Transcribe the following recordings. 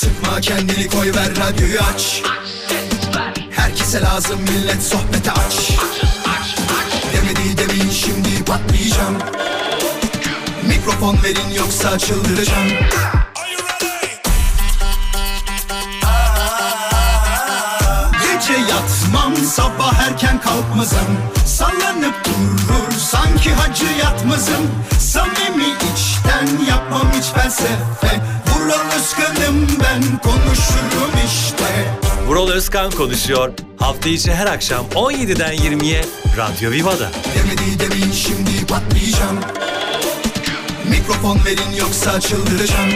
Sıkma kendini koy ver radyoyu aç. Herkese lazım millet sohbete aç. Demedi demeyin şimdi patlayacağım. Mikrofon verin yoksa çıldıracağım. Gece yatmam sabah erken kalkmazım. Sallanıp durur sanki hacı yatmazım. Samimi içten yapmam hiç felsefe Vural Özkan'ım ben konuşurum işte Vural Özkan konuşuyor. Hafta içi her akşam 17'den 20'ye Radyo Viva'da. Demedi demeyin şimdi patlayacağım Mikrofon verin yoksa çıldıracağım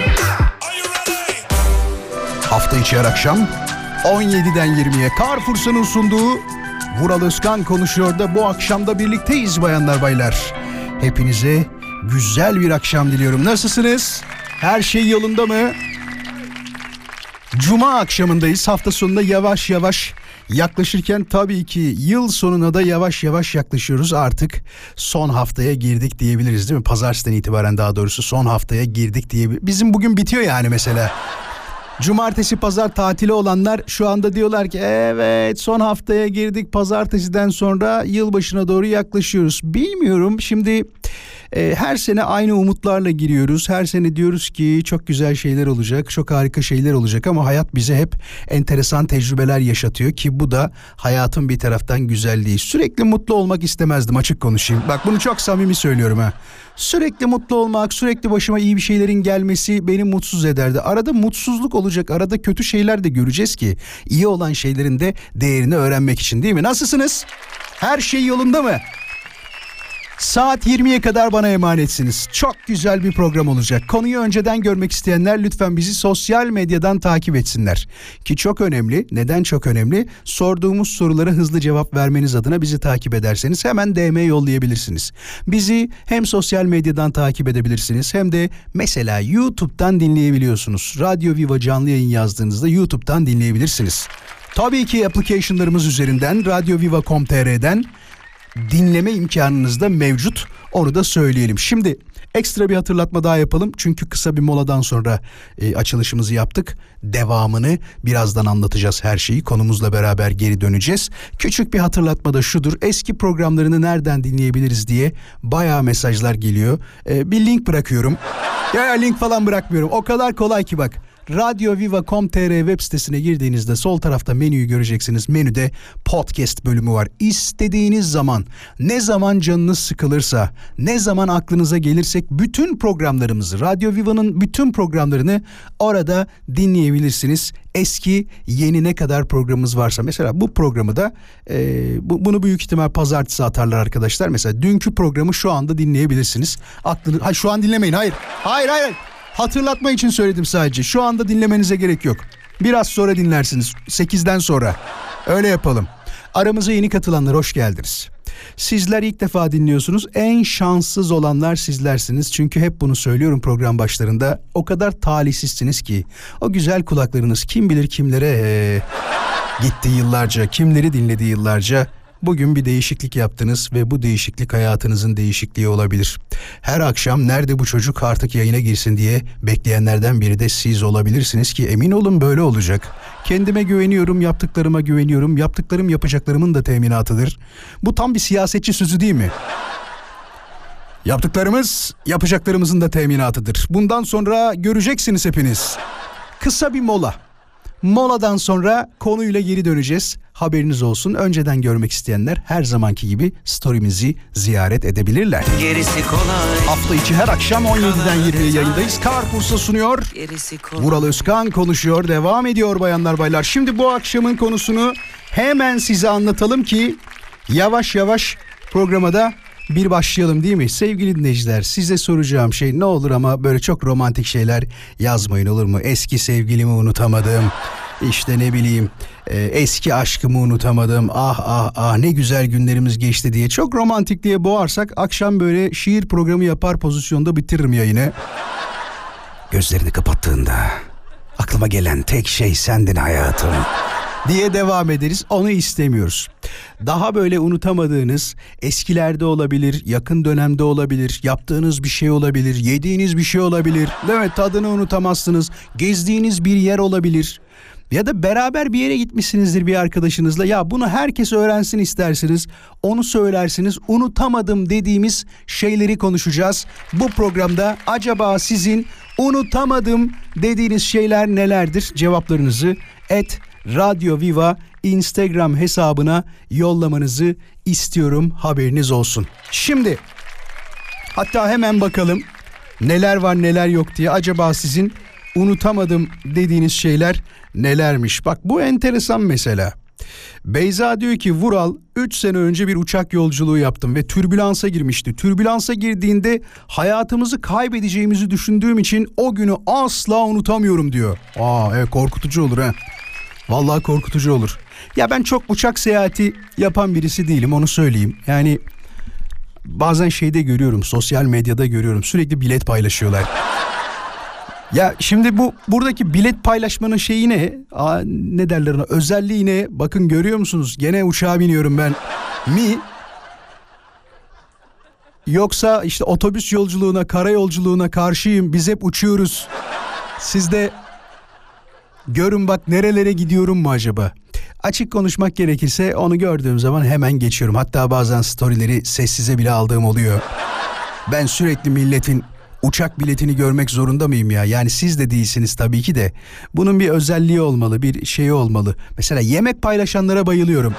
Hafta içi her akşam 17'den 20'ye Carrefour'un sunduğu Vural Özkan konuşuyor da bu akşam da birlikteyiz bayanlar baylar. Hepinize güzel bir akşam diliyorum. Nasılsınız? Her şey yolunda mı? Cuma akşamındayız. Hafta sonunda yavaş yavaş yaklaşırken tabii ki yıl sonuna da yavaş yavaş yaklaşıyoruz. Artık son haftaya girdik diyebiliriz değil mi? Pazartesi'den itibaren daha doğrusu son haftaya girdik diyebiliriz. Bizim bugün bitiyor yani mesela. Cumartesi pazar tatili olanlar şu anda diyorlar ki evet son haftaya girdik pazartesiden sonra yılbaşına doğru yaklaşıyoruz. Bilmiyorum şimdi e, her sene aynı umutlarla giriyoruz. Her sene diyoruz ki çok güzel şeyler olacak, çok harika şeyler olacak ama hayat bize hep enteresan tecrübeler yaşatıyor ki bu da hayatın bir taraftan güzelliği. Sürekli mutlu olmak istemezdim açık konuşayım. Bak bunu çok samimi söylüyorum ha. Sürekli mutlu olmak, sürekli başıma iyi bir şeylerin gelmesi beni mutsuz ederdi. Arada mutsuzluk olacak, arada kötü şeyler de göreceğiz ki iyi olan şeylerin de değerini öğrenmek için değil mi? Nasılsınız? Her şey yolunda mı? Saat 20'ye kadar bana emanetsiniz. Çok güzel bir program olacak. Konuyu önceden görmek isteyenler lütfen bizi sosyal medyadan takip etsinler. Ki çok önemli. Neden çok önemli? Sorduğumuz sorulara hızlı cevap vermeniz adına bizi takip ederseniz hemen DM yollayabilirsiniz. Bizi hem sosyal medyadan takip edebilirsiniz hem de mesela YouTube'dan dinleyebiliyorsunuz. Radyo Viva canlı yayın yazdığınızda YouTube'dan dinleyebilirsiniz. Tabii ki application'larımız üzerinden radyoviva.com.tr'den dinleme imkanınız da mevcut. Onu da söyleyelim. Şimdi ekstra bir hatırlatma daha yapalım. Çünkü kısa bir moladan sonra e, açılışımızı yaptık. Devamını birazdan anlatacağız her şeyi. Konumuzla beraber geri döneceğiz. Küçük bir hatırlatma da şudur. Eski programlarını nereden dinleyebiliriz diye bayağı mesajlar geliyor. E, bir link bırakıyorum. Ya link falan bırakmıyorum. O kadar kolay ki bak. Radyoviva.com.tr web sitesine girdiğinizde sol tarafta menüyü göreceksiniz. Menüde podcast bölümü var. İstediğiniz zaman, ne zaman canınız sıkılırsa, ne zaman aklınıza gelirsek bütün programlarımızı, Radyo Viva'nın bütün programlarını orada dinleyebilirsiniz. Eski, yeni ne kadar programımız varsa. Mesela bu programı da e, bu, bunu büyük ihtimal pazartesi atarlar arkadaşlar. Mesela dünkü programı şu anda dinleyebilirsiniz. Aklını, ha, şu an dinlemeyin. Hayır. Hayır, hayır. Hatırlatma için söyledim sadece. Şu anda dinlemenize gerek yok. Biraz sonra dinlersiniz. 8'den sonra. Öyle yapalım. Aramıza yeni katılanlar hoş geldiniz. Sizler ilk defa dinliyorsunuz. En şanssız olanlar sizlersiniz. Çünkü hep bunu söylüyorum program başlarında. O kadar talihsizsiniz ki. O güzel kulaklarınız kim bilir kimlere ee, gitti yıllarca. Kimleri dinledi yıllarca. Bugün bir değişiklik yaptınız ve bu değişiklik hayatınızın değişikliği olabilir. Her akşam nerede bu çocuk artık yayına girsin diye bekleyenlerden biri de siz olabilirsiniz ki emin olun böyle olacak. Kendime güveniyorum, yaptıklarıma güveniyorum. Yaptıklarım yapacaklarımın da teminatıdır. Bu tam bir siyasetçi sözü değil mi? Yaptıklarımız yapacaklarımızın da teminatıdır. Bundan sonra göreceksiniz hepiniz. Kısa bir mola. Moladan sonra konuyla geri döneceğiz. Haberiniz olsun. Önceden görmek isteyenler her zamanki gibi story'mizi ziyaret edebilirler. Gerisi kolay. Hafta içi her akşam 17'den 20'ye yayındayız. Carrefour'sa sunuyor. Gerisi kolay. Vural Özkan konuşuyor. Devam ediyor bayanlar baylar. Şimdi bu akşamın konusunu hemen size anlatalım ki yavaş yavaş programa da bir başlayalım değil mi? Sevgili dinleyiciler size soracağım şey ne olur ama böyle çok romantik şeyler yazmayın olur mu? Eski sevgilimi unutamadım. İşte ne bileyim e, eski aşkımı unutamadım. Ah ah ah ne güzel günlerimiz geçti diye. Çok romantik diye boğarsak akşam böyle şiir programı yapar pozisyonda bitiririm yayını. Gözlerini kapattığında aklıma gelen tek şey sendin hayatım. Diye devam ederiz. Onu istemiyoruz. Daha böyle unutamadığınız eskilerde olabilir, yakın dönemde olabilir, yaptığınız bir şey olabilir, yediğiniz bir şey olabilir. Evet tadını unutamazsınız. Gezdiğiniz bir yer olabilir. Ya da beraber bir yere gitmişsinizdir bir arkadaşınızla. Ya bunu herkes öğrensin istersiniz. Onu söylersiniz. Unutamadım dediğimiz şeyleri konuşacağız. Bu programda acaba sizin unutamadım dediğiniz şeyler nelerdir? Cevaplarınızı et Radyo Viva Instagram hesabına yollamanızı istiyorum. Haberiniz olsun. Şimdi hatta hemen bakalım neler var neler yok diye. Acaba sizin unutamadım dediğiniz şeyler nelermiş? Bak bu enteresan mesela. Beyza diyor ki Vural 3 sene önce bir uçak yolculuğu yaptım ve türbülansa girmişti. Türbülansa girdiğinde hayatımızı kaybedeceğimizi düşündüğüm için o günü asla unutamıyorum diyor. Aa evet korkutucu olur ha. Vallahi korkutucu olur. Ya ben çok uçak seyahati yapan birisi değilim onu söyleyeyim. Yani bazen şeyde görüyorum sosyal medyada görüyorum sürekli bilet paylaşıyorlar. Ya şimdi bu buradaki bilet paylaşmanın şeyi ne? Aa, ne derler ona? Özelliği ne? Bakın görüyor musunuz? Gene uçağa biniyorum ben. Mi? Yoksa işte otobüs yolculuğuna, kara yolculuğuna karşıyım. Biz hep uçuyoruz. Siz de görün bak nerelere gidiyorum mu acaba? Açık konuşmak gerekirse onu gördüğüm zaman hemen geçiyorum. Hatta bazen storyleri sessize bile aldığım oluyor. Ben sürekli milletin uçak biletini görmek zorunda mıyım ya? Yani siz de değilsiniz tabii ki de. Bunun bir özelliği olmalı, bir şeyi olmalı. Mesela yemek paylaşanlara bayılıyorum.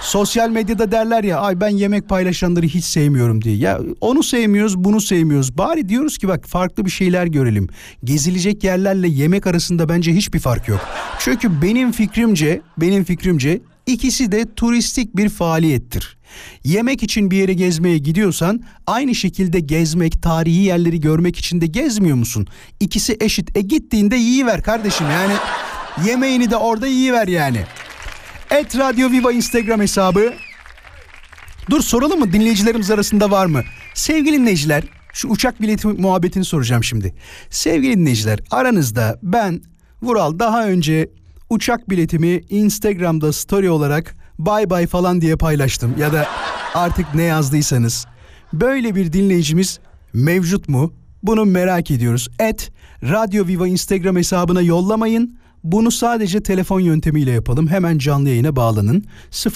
Sosyal medyada derler ya ay ben yemek paylaşanları hiç sevmiyorum diye. Ya onu sevmiyoruz bunu sevmiyoruz. Bari diyoruz ki bak farklı bir şeyler görelim. Gezilecek yerlerle yemek arasında bence hiçbir fark yok. Çünkü benim fikrimce benim fikrimce ikisi de turistik bir faaliyettir. Yemek için bir yere gezmeye gidiyorsan aynı şekilde gezmek, tarihi yerleri görmek için de gezmiyor musun? İkisi eşit. E gittiğinde yiyiver kardeşim yani yemeğini de orada yiyiver yani. Et Radyo Viva Instagram hesabı. Dur soralım mı dinleyicilerimiz arasında var mı? Sevgili dinleyiciler şu uçak bileti muhabbetini soracağım şimdi. Sevgili dinleyiciler aranızda ben Vural daha önce uçak biletimi Instagram'da story olarak bay bay falan diye paylaştım ya da artık ne yazdıysanız. Böyle bir dinleyicimiz mevcut mu? Bunu merak ediyoruz. Et Radyo Viva Instagram hesabına yollamayın. Bunu sadece telefon yöntemiyle yapalım. Hemen canlı yayına bağlanın.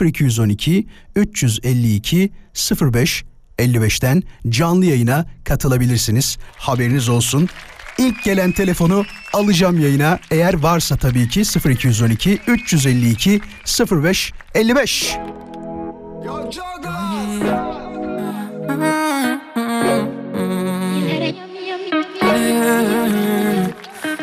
0212 352 05 55'ten canlı yayına katılabilirsiniz. Haberiniz olsun. İlk gelen telefonu alacağım yayına eğer varsa tabii ki 0212 352 05 55.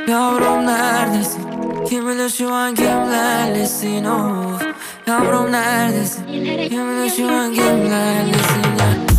Yavrum neredesin? Kim bilir şu an kimlerlesin of Yavrum neredesin? Kim bilir şu an kimlerlesin ya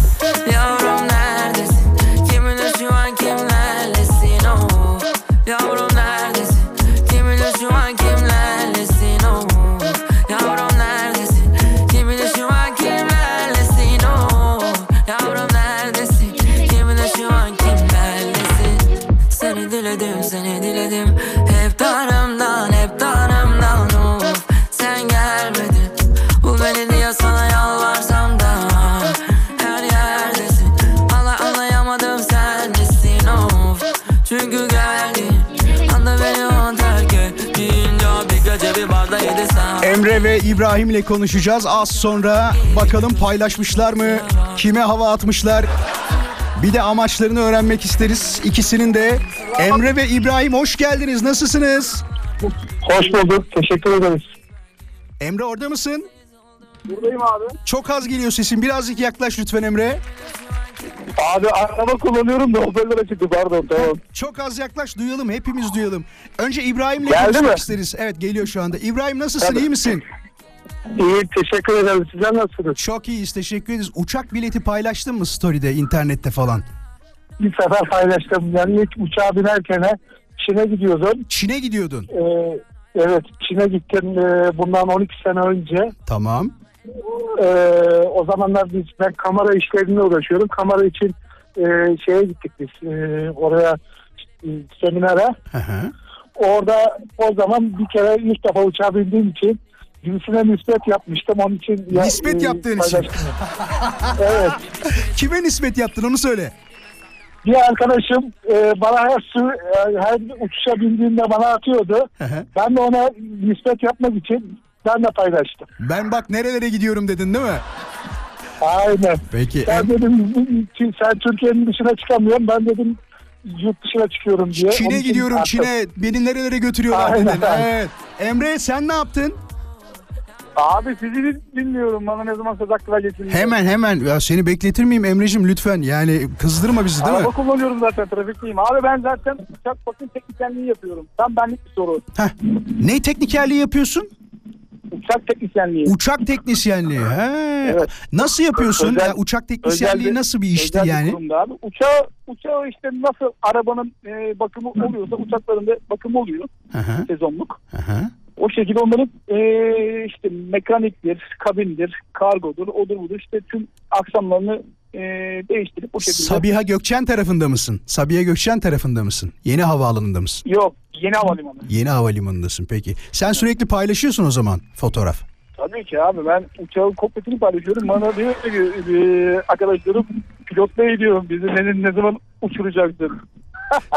ve İbrahim ile konuşacağız az sonra. Bakalım paylaşmışlar mı? Kime hava atmışlar? Bir de amaçlarını öğrenmek isteriz. İkisinin de Emre ve İbrahim hoş geldiniz. Nasılsınız? Hoş bulduk. Teşekkür ederiz. Emre orada mısın? Buradayım abi. Çok az geliyor sesin. Birazcık yaklaş lütfen Emre. Abi araba kullanıyorum da hoparlöre çıktı pardon tamam. Çok az yaklaş duyalım. Hepimiz duyalım. Önce İbrahim'le Geldi konuşmak mi? isteriz. Evet geliyor şu anda. İbrahim nasılsın? Tabii. iyi misin? İyi teşekkür ederim. Sizler nasılsınız? Çok iyiyiz. Teşekkür ederiz. Uçak bileti paylaştın mı story'de, internette falan? Bir sefer paylaştım. Yani ilk uçağa binerken Çin'e gidiyordum. Çin'e gidiyordun. Ee, evet Çin'e gittim ee, bundan 12 sene önce. Tamam. Ee, o zamanlar biz ben kamera işlerine uğraşıyorum. Kamera için ee, şeye gittik biz. Ee, oraya e, seminere. Hı hı. Orada o zaman bir kere ilk defa uçağa bindiğim için birisine nispet yapmıştım. Onun için ya- Nispet e, yaptığın için. evet. Kime nispet yaptın onu söyle. Bir arkadaşım e, bana her su e, her uçuşa bindiğinde bana atıyordu. Ben de ona nispet yapmak için ben de paylaştım. Ben bak nerelere gidiyorum dedin değil mi? Aynen. Peki. Ben dedim ki sen Türkiye'nin dışına çıkamıyorsun. Ben dedim yurt dışına çıkıyorum diye. Çin'e gidiyorum. Çin'e. Beni nerelere götürüyorlar Aynen, dedin. Evet. Emre sen ne yaptın? Abi sizi bilmiyorum. Bana ne zaman söz hakkı vereceksin. Hemen hemen. Ya seni bekletir miyim Emre'cim lütfen. Yani kızdırma bizi değil mi? Araba kullanıyorum zaten trafikteyim. Abi ben zaten uçak bakım teknisyenliği yapıyorum. Tam benlik bir soru. Heh. Ne teknikerliği yapıyorsun? Uçak teknisyenliği. Uçak teknisyenliği. He. Evet. Nasıl yapıyorsun? Özel- Ya, uçak teknisyenliği özel nasıl bir işti Özel yani? kurumda abi. Uçağı, uçağı işte nasıl arabanın e, bakımı oluyorsa uçakların da bakımı oluyor Hı hı, sezonluk. hı hı. O şekilde onların e, işte mekaniktir, kabindir, kargodur, odur budur işte tüm aksamlarını e, değiştirip o şekilde. Sabiha Gökçen tarafında mısın? Sabiha Gökçen tarafında mısın? Yeni havaalanında mısın? Yok yeni havalimanı. Yeni havalimanındasın peki. Sen sürekli paylaşıyorsun o zaman fotoğraf. Tabii ki abi ben uçağın kokpitini paylaşıyorum. Bana diyor ki e, arkadaşlarım pilot bey diyorum bizi senin ne zaman uçuracaksın?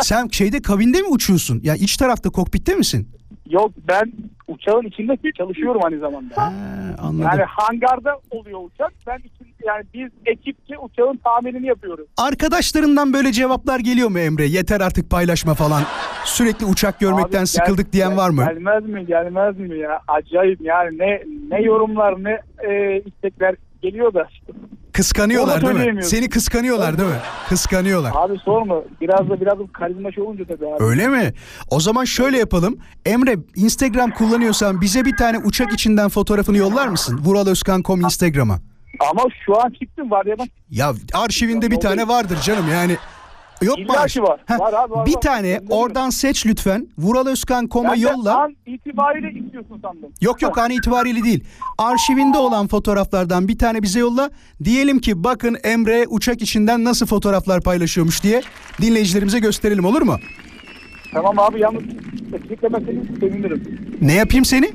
Sen şeyde kabinde mi uçuyorsun? Ya iç tarafta kokpitte misin? Yok ben uçağın içinde çalışıyorum aynı zamanda. Ha, anladım. Yani hangarda oluyor uçak. Ben için, yani biz ekipçe uçağın tamirini yapıyoruz. Arkadaşlarından böyle cevaplar geliyor mu Emre? Yeter artık paylaşma falan. Sürekli uçak görmekten Abi sıkıldık gel- diyen gel- var mı? Gelmez mi gelmez mi ya? Acayip yani ne ne yorumlar ne e, istekler geliyor da. Kıskanıyorlar Onu değil mi? Seni kıskanıyorlar değil mi? Kıskanıyorlar. Abi sorma biraz da biraz da karizma şey olunca tabii abi. Öyle mi? O zaman şöyle yapalım. Emre Instagram kullanıyorsan bize bir tane uçak içinden fotoğrafını yollar mısın? Vuraloskan.com Instagram'a. Ama şu an çıktım var ya bak. Ya arşivinde bir tane vardır canım yani. Yok mu? İlla arşiv? ki var. Heh, Var abi, var, bir var. tane Gönderirim. oradan seç lütfen. Vuraloskan.com'a Ben de yolla. An itibariyle istiyorsun sandım. Yok yok an itibariyle değil. Arşivinde olan fotoğraflardan bir tane bize yolla. Diyelim ki bakın Emre uçak içinden nasıl fotoğraflar paylaşıyormuş diye dinleyicilerimize gösterelim olur mu? Tamam abi yalnız etiketlemeseniz sevinirim. Ne yapayım seni?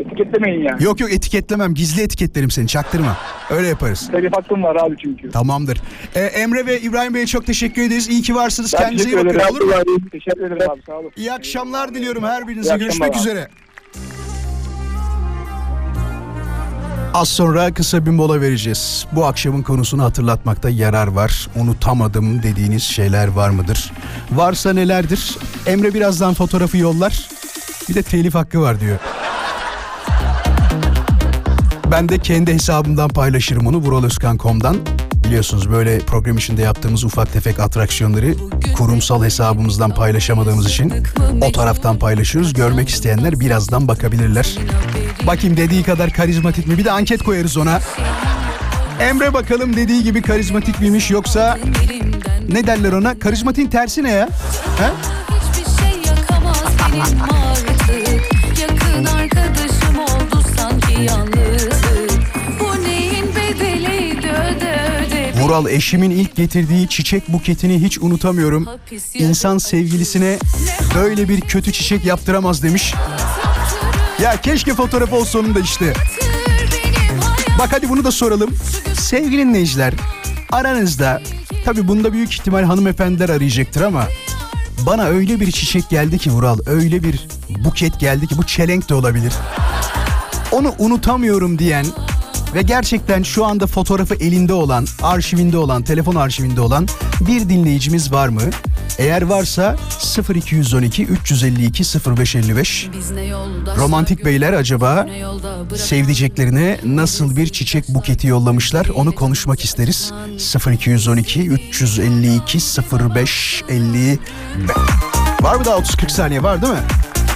Etiketlemeyin yani. Yok yok etiketlemem. Gizli etiketlerim seni çaktırma. Öyle yaparız. Telif hakkım var abi çünkü. Tamamdır. Ee, Emre ve İbrahim Bey'e çok teşekkür ederiz. İyi ki varsınız. Ben Kendinize iyi bakın ederim. olur mu? Teşekkür ederim abi sağ olun. İyi akşamlar diliyorum her birinize. Görüşmek abi. üzere. Az sonra kısa bir mola vereceğiz. Bu akşamın konusunu hatırlatmakta yarar var. Unutamadım dediğiniz şeyler var mıdır? Varsa nelerdir? Emre birazdan fotoğrafı yollar. Bir de telif hakkı var diyor. Ben de kendi hesabımdan paylaşırım onu vuraloskan.com'dan. Biliyorsunuz böyle program içinde yaptığımız ufak tefek atraksiyonları kurumsal hesabımızdan paylaşamadığımız için o taraftan paylaşıyoruz. Görmek isteyenler birazdan bakabilirler. Bakayım dediği kadar karizmatik mi? Bir de anket koyarız ona. Emre bakalım dediği gibi karizmatik miymiş yoksa ne derler ona? Karizmatiğin tersi ne ya? He? Şey Yakın arkadaşım oldu sanki yalnızlık Vural eşimin ilk getirdiği çiçek buketini hiç unutamıyorum. İnsan sevgilisine böyle bir kötü çiçek yaptıramaz demiş. Ya keşke fotoğraf olsa onun da işte. Bak hadi bunu da soralım. Sevgili dinleyiciler aranızda tabi bunda büyük ihtimal hanımefendiler arayacaktır ama bana öyle bir çiçek geldi ki Vural öyle bir buket geldi ki bu çelenk de olabilir. Onu unutamıyorum diyen ve gerçekten şu anda fotoğrafı elinde olan, arşivinde olan, telefon arşivinde olan bir dinleyicimiz var mı? Eğer varsa 0212 352 0555 Biz ne yoldaşlar Romantik beyler acaba sevdiceklerine nasıl bir çiçek buketi yollamışlar onu konuşmak isteriz. 0212 352 0555 Var mı daha 30-40 saniye var değil mi?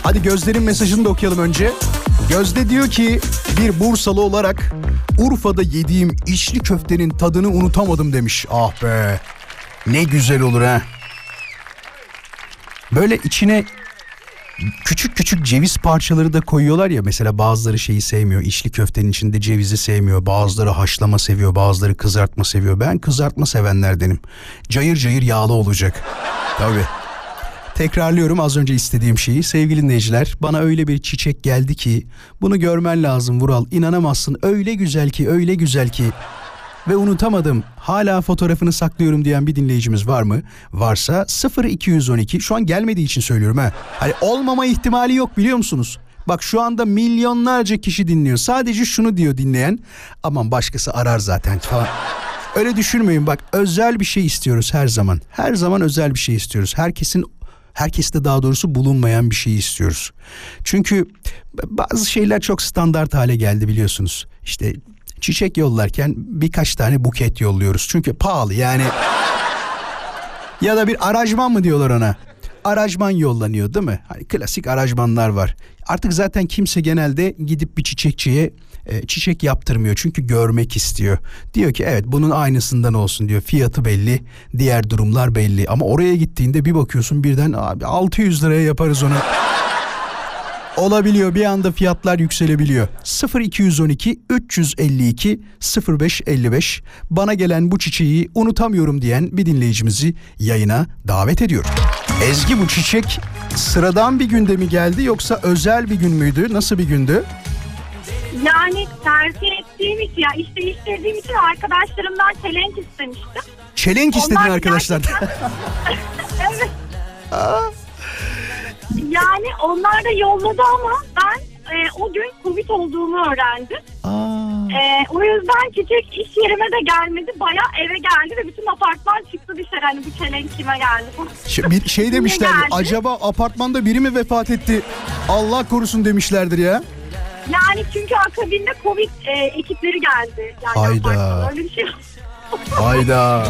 Hadi Gözde'nin mesajını da okuyalım önce. Gözde diyor ki bir Bursalı olarak Urfa'da yediğim içli köftenin tadını unutamadım demiş. Ah be ne güzel olur ha. Böyle içine küçük küçük ceviz parçaları da koyuyorlar ya mesela bazıları şeyi sevmiyor içli köftenin içinde cevizi sevmiyor bazıları haşlama seviyor bazıları kızartma seviyor ben kızartma sevenlerdenim cayır cayır yağlı olacak tabi Tekrarlıyorum az önce istediğim şeyi. Sevgili dinleyiciler bana öyle bir çiçek geldi ki bunu görmen lazım Vural. İnanamazsın öyle güzel ki öyle güzel ki. Ve unutamadım hala fotoğrafını saklıyorum diyen bir dinleyicimiz var mı? Varsa 0212 şu an gelmediği için söylüyorum ha. Hani olmama ihtimali yok biliyor musunuz? Bak şu anda milyonlarca kişi dinliyor. Sadece şunu diyor dinleyen. Aman başkası arar zaten falan. Öyle düşünmeyin bak özel bir şey istiyoruz her zaman. Her zaman özel bir şey istiyoruz. Herkesin herkeste daha doğrusu bulunmayan bir şey istiyoruz. Çünkü bazı şeyler çok standart hale geldi biliyorsunuz. İşte çiçek yollarken birkaç tane buket yolluyoruz. Çünkü pahalı yani. ya da bir aracman mı diyorlar ona? Aracman yollanıyor değil mi? Hani klasik aracmanlar var. Artık zaten kimse genelde gidip bir çiçekçiye e, çiçek yaptırmıyor çünkü görmek istiyor. Diyor ki evet bunun aynısından olsun diyor. Fiyatı belli, diğer durumlar belli. Ama oraya gittiğinde bir bakıyorsun birden abi 600 liraya yaparız onu. Olabiliyor bir anda fiyatlar yükselebiliyor. 0212 352 0555 bana gelen bu çiçeği unutamıyorum diyen bir dinleyicimizi yayına davet ediyorum. Ezgi bu çiçek sıradan bir günde mi geldi yoksa özel bir gün müydü? Nasıl bir gündü? Yani tercih ettiğim için, ya iş değiştirdiğim için arkadaşlarımdan çelenk istemiştim. Çelenk istedin Onlar arkadaşlar. evet. Yani onlar da yolladı ama ben e, o gün Covid olduğumu öğrendim. Aa, E, o yüzden çiçek iş yerime de gelmedi. Baya eve geldi ve bütün apartman çıktı dışarı. Hani bu çelenk kime geldi şey, bir şey demişler acaba apartmanda biri mi vefat etti? Allah korusun demişlerdir ya. Yani çünkü akabinde Covid e, ekipleri geldi. Yani Hayda. Öyle bir şey Hayda.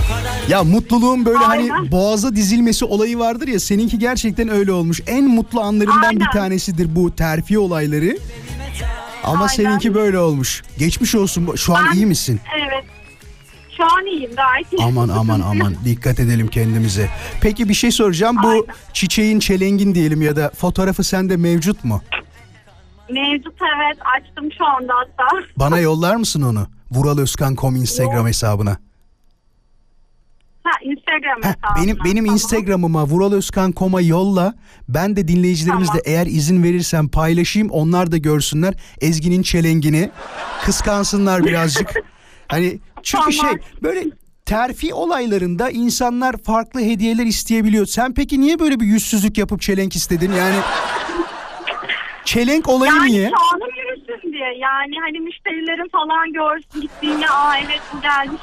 Ya mutluluğun böyle hani Aynen. boğaza dizilmesi olayı vardır ya seninki gerçekten öyle olmuş. En mutlu anlarından bir Aynen. tanesidir bu terfi olayları. Ama Aynen. seninki böyle olmuş. Geçmiş olsun. Şu an Ben- iyi misin? Evet. Şu an iyiyim gayet iyiyim. Aman aman aman dikkat edelim kendimize. Peki bir şey soracağım. Bu Aynen. çiçeğin çelengin diyelim ya da fotoğrafı sende mevcut mu? Mevcut evet açtım şu anda hatta. Bana yollar mısın onu? Vural Özkan.com Instagram hesabına. Ha Instagram Heh, hesabına. benim benim Tamam. Instagram'ıma vuralözkan.com'a yolla. Ben de dinleyicilerimizle Tamam. eğer izin verirsen paylaşayım. Onlar da görsünler Ezgi'nin çelengini. Kıskansınlar birazcık. hani çünkü Tamam. şey böyle terfi olaylarında insanlar farklı hediyeler isteyebiliyor. Sen peki niye böyle bir yüzsüzlük yapıp çelenk istedin? Yani çelenk olayı Yani niye? şanım yürüsün diye. Yani hani müşterilerim falan görsün gittiğinde aa evet bu gelmiş.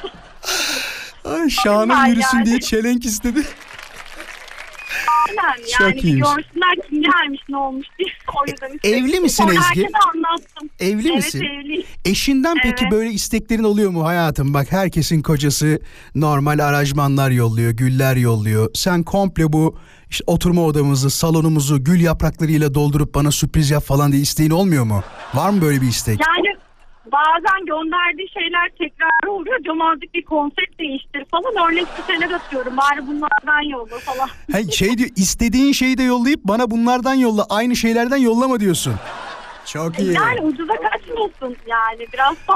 Ay şanım yürüsün yani. diye çelenk istedi. Aynen Çok yani bir iyiymiş. görsünler kim gelmiş ne olmuş diye. O yüzden istedim. Evli misin Sonra Ezgi? anlattım. Evli evet, misin? evliyim. Eşinden peki Evet. böyle isteklerin oluyor mu hayatım? Bak herkesin kocası normal aracmanlar yolluyor, güller yolluyor. Sen komple bu işte oturma odamızı, salonumuzu gül yapraklarıyla doldurup bana sürpriz yap falan diye isteğin olmuyor mu? Var mı böyle bir istek? Yani bazen gönderdiği şeyler tekrar oluyor. Diyorum azıcık bir konsept değiştir falan. Örnek siteler atıyorum. Bari bunlardan yolla falan. Hey, şey diyor istediğin şeyi de yollayıp bana bunlardan yolla aynı şeylerden yollama diyorsun. Çok iyi. Yani ucuza kaçmasın yani biraz da.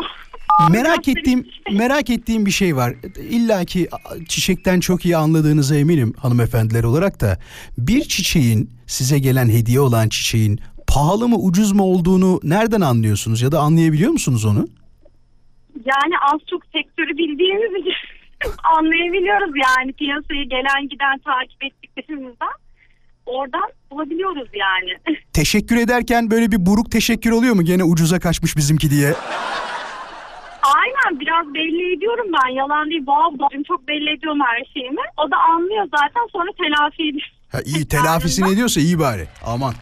Merak ettiğim merak ettiğim bir şey var. İlla ki çiçekten çok iyi anladığınıza eminim hanımefendiler olarak da bir çiçeğin size gelen hediye olan çiçeğin pahalı mı ucuz mu olduğunu nereden anlıyorsunuz ya da anlayabiliyor musunuz onu? Yani az çok sektörü bildiğimiz için anlayabiliyoruz yani piyasayı gelen giden takip ettiklerimizden. Oradan bulabiliyoruz yani. Teşekkür ederken böyle bir buruk teşekkür oluyor mu gene ucuza kaçmış bizimki diye? Aynen biraz belli ediyorum ben yalan değil. Bu ablacığım çok belli ediyorum her şeyimi. O da anlıyor zaten sonra telafi ediyor. Ha, iyi telafisini ediyorsa iyi bari. Aman.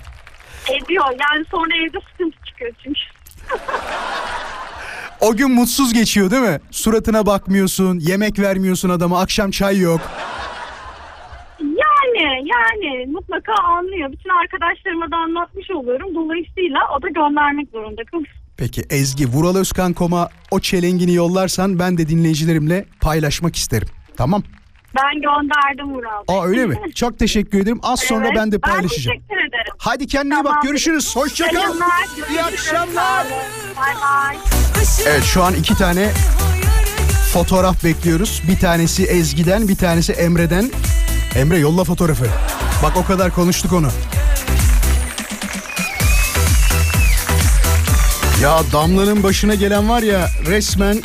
ediyor. Yani sonra evde sıkıntı çıkıyor çünkü. O gün mutsuz geçiyor değil mi? Suratına bakmıyorsun, yemek vermiyorsun adama, akşam çay yok. Yani yani mutlaka anlıyor. Bütün arkadaşlarıma da anlatmış oluyorum. Dolayısıyla o da göndermek zorunda kalıyor. Peki Ezgi vuralözkan.com'a o çelengini yollarsan ben de dinleyicilerimle paylaşmak isterim. Tamam. Ben gönderdim Murat. Aa öyle mi? Çok teşekkür ederim. Az sonra Evet, ben de paylaşacağım. Ben teşekkür ederim. Hadi kendine Tamam. bak görüşürüz. Hoşça kal. İyi akşamlar. Bay bay. Evet şu an iki tane fotoğraf bekliyoruz. Bir tanesi Ezgi'den bir tanesi Emre'den. Emre yolla fotoğrafı. Bak o kadar konuştuk onu. Ya damlanın başına gelen var ya resmen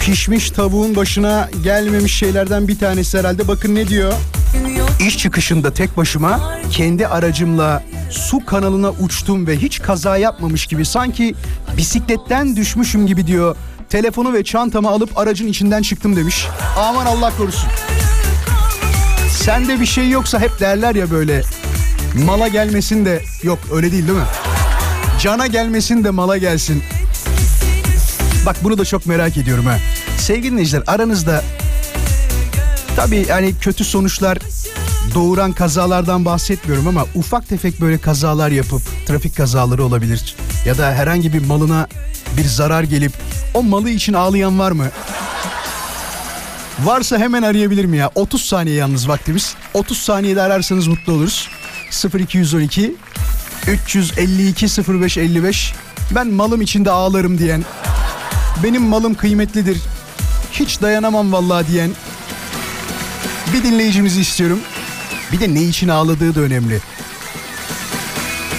pişmiş tavuğun başına gelmemiş şeylerden bir tanesi herhalde. Bakın ne diyor? İş çıkışında tek başıma kendi aracımla su kanalına uçtum ve hiç kaza yapmamış gibi sanki bisikletten düşmüşüm gibi diyor. Telefonu ve çantamı alıp aracın içinden çıktım demiş. Aman Allah korusun. Sende bir şey yoksa hep derler ya böyle mala gelmesin de yok öyle değil değil mi? Cana gelmesin de mala gelsin. Bak bunu da çok merak ediyorum ha. Sevgili dinleyiciler aranızda tabii yani kötü sonuçlar doğuran kazalardan bahsetmiyorum ama ufak tefek böyle kazalar yapıp trafik kazaları olabilir. Ya da herhangi bir malına bir zarar gelip o malı için ağlayan var mı? Varsa hemen arayabilir mi ya? 30 saniye yalnız vaktimiz. 30 saniyede ararsanız mutlu oluruz. 0212 352 0555 ben malım içinde ağlarım diyen benim malım kıymetlidir hiç dayanamam vallahi diyen bir dinleyicimizi istiyorum. Bir de ne için ağladığı da önemli.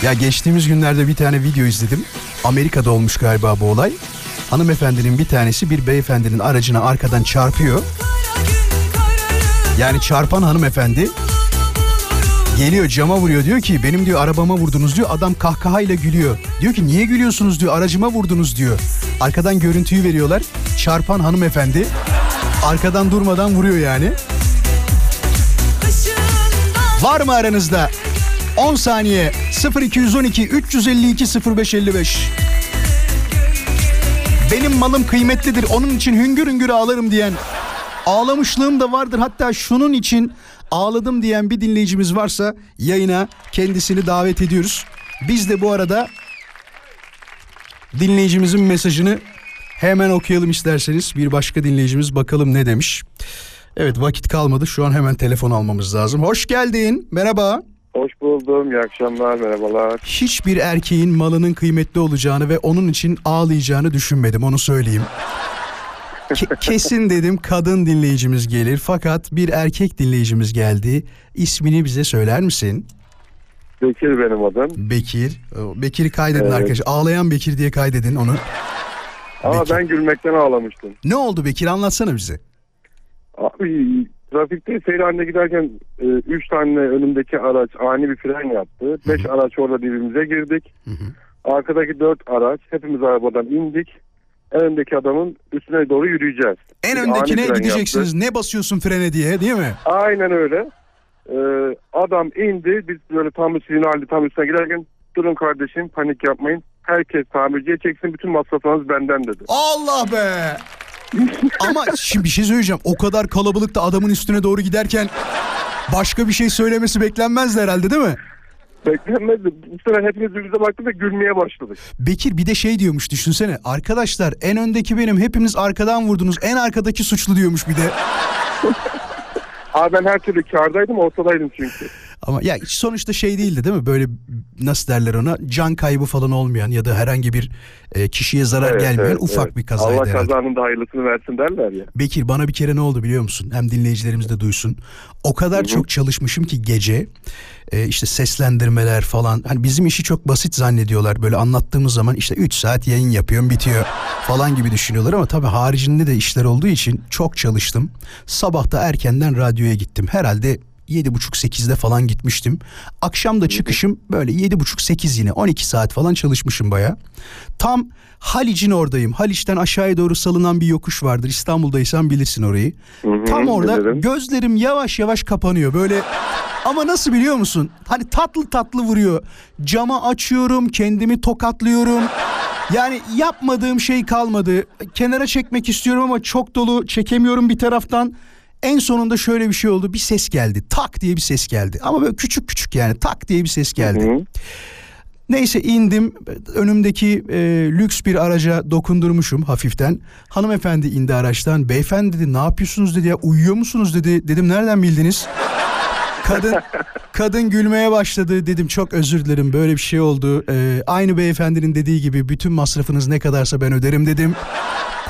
Ya geçtiğimiz günlerde bir tane video izledim. Amerika'da olmuş galiba bu olay. Hanımefendinin bir tanesi bir beyefendinin aracına arkadan çarpıyor. Yani çarpan hanımefendi geliyor cama vuruyor diyor ki benim diyor arabama vurdunuz diyor adam kahkahayla gülüyor. Diyor ki niye gülüyorsunuz diyor aracıma vurdunuz diyor. Arkadan görüntüyü veriyorlar. Çarpan hanımefendi arkadan durmadan vuruyor yani. Var mı aranızda? 10 saniye 0212 352 0555 Benim malım kıymetlidir onun için hüngür hüngür ağlarım diyen ağlamışlığım da vardır hatta şunun için ağladım diyen bir dinleyicimiz varsa yayına kendisini davet ediyoruz. Biz de bu arada dinleyicimizin mesajını hemen okuyalım isterseniz. Bir başka dinleyicimiz bakalım ne demiş. Evet vakit kalmadı şu an hemen telefon almamız lazım. Hoş geldin merhaba. Hoş buldum. İyi akşamlar. Merhabalar. Hiçbir erkeğin malının kıymetli olacağını ve onun için ağlayacağını düşünmedim onu söyleyeyim. Ke- kesin dedim kadın dinleyicimiz gelir fakat bir erkek dinleyicimiz geldi. İsmini bize söyler misin? Bekir benim adım. Bekir. O, Bekir'i kaydedin Evet. arkadaşlar. Ağlayan Bekir diye kaydedin onu. Ama Bekir. ben gülmekten ağlamıştım. Ne oldu Bekir anlatsana bize. Abi trafikte seyir haline giderken 3 tane önümdeki araç ani bir fren yaptı. 5 araç orada birbirimize girdik. Arkadaki 4 araç hepimiz arabadan indik. En öndeki adamın üstüne doğru yürüyeceğiz. En Bir öndekine ani fren gideceksiniz. yaptı. Ne basıyorsun frene diye değil mi? Aynen öyle. Ee, adam indi. Biz böyle tam üstüne halde tam üstüne giderken durun kardeşim panik yapmayın. Herkes tamirciye çeksin bütün masraflarınız benden dedi. Allah be. Ama şimdi bir şey söyleyeceğim. O kadar kalabalıkta adamın üstüne doğru giderken başka bir şey söylemesi beklenmezdi herhalde değil mi? Beklenmezdi. Bu sefer hepimiz birbirimize baktık ve gülmeye başladık. Bekir bir de şey diyormuş düşünsene. Arkadaşlar en öndeki benim hepiniz arkadan vurdunuz. En arkadaki suçlu diyormuş bir de. Abi ben her türlü kardaydım ortadaydım çünkü. Ama ya sonuçta şey değildi değil mi? Böyle nasıl derler ona? Can kaybı falan olmayan ya da herhangi bir e, kişiye zarar Evet, gelmeyen evet, ufak evet. bir kazaydı Allah herhalde. kazanın da hayırlısını versin derler ya. Bekir bana bir kere ne oldu biliyor musun? Hem dinleyicilerimiz de duysun. O kadar çok çalışmışım ki gece e, işte seslendirmeler falan. Hani bizim işi çok basit zannediyorlar. Böyle anlattığımız zaman işte 3 saat yayın yapıyorum bitiyor falan gibi düşünüyorlar. Ama tabii haricinde de işler olduğu için çok çalıştım. Sabah da erkenden radyoya gittim. Herhalde 7.30-8'de falan gitmiştim. Akşam da çıkışım böyle 7.30-8 yine 12 saat falan çalışmışım baya. Tam Haliç'in oradayım. Haliç'ten aşağıya doğru salınan bir yokuş vardır. İstanbul'daysan bilirsin orayı. Tam orada bilirim. gözlerim yavaş yavaş kapanıyor. Böyle ama nasıl biliyor musun? Hani tatlı tatlı vuruyor. Cama açıyorum, kendimi tokatlıyorum. Yani yapmadığım şey kalmadı. Kenara çekmek istiyorum ama çok dolu çekemiyorum bir taraftan. En sonunda şöyle bir şey oldu. Bir ses geldi. Tak diye bir ses geldi. Ama böyle küçük küçük yani tak diye bir ses geldi. Neyse indim. Önümdeki e, lüks bir araca dokundurmuşum hafiften. Hanımefendi indi araçtan. Beyefendi dedi ne yapıyorsunuz dedi ya uyuyor musunuz dedi. Dedim nereden bildiniz? Kadın kadın gülmeye başladı. Dedim çok özür dilerim böyle bir şey oldu. Ee, aynı beyefendinin dediği gibi bütün masrafınız ne kadarsa ben öderim dedim.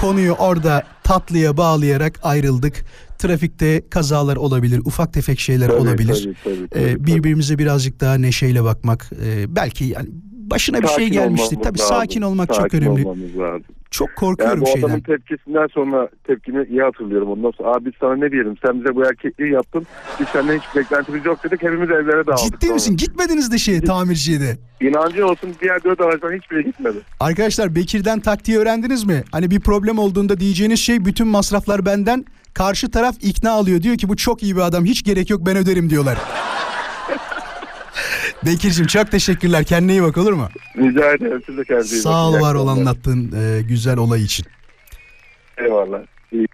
Konuyu orada tatlıya bağlayarak ayrıldık. Trafikte kazalar olabilir, ufak tefek şeyler Tabii, olabilir. tabii, tabii, tabii, Ee, tabii. birbirimize birazcık daha neşeyle bakmak. Ee, belki yani başına bir şey Sakin olmamız Tabii lazım. sakin olmak çok Sakin önemli. olmamız lazım. Çok Yani korkuyorum bu şeyden. adamın tepkisinden sonra tepkini iyi hatırlıyorum. Ondan sonra abi biz sana ne diyelim sen bize bu erkekliği yaptın. Biz senden hiç beklentimiz yok dedik. Hepimiz evlere dağıldık. Ciddi sonra. misin? Gitmediniz de şeye tamirciye de. İnancı olsun diğer dört araçtan hiçbiri gitmedi. Arkadaşlar Bekir'den taktiği öğrendiniz mi? Hani bir problem olduğunda diyeceğiniz şey bütün masraflar benden. Karşı taraf ikna alıyor. Diyor ki bu çok iyi bir adam hiç gerek yok ben öderim diyorlar. Bekir'cim çok teşekkürler. Kendine iyi bak olur mu? Rica ederim siz de kendinize iyi Sağ ol var ol anlattığın e, güzel olay için. Eyvallah. İyi.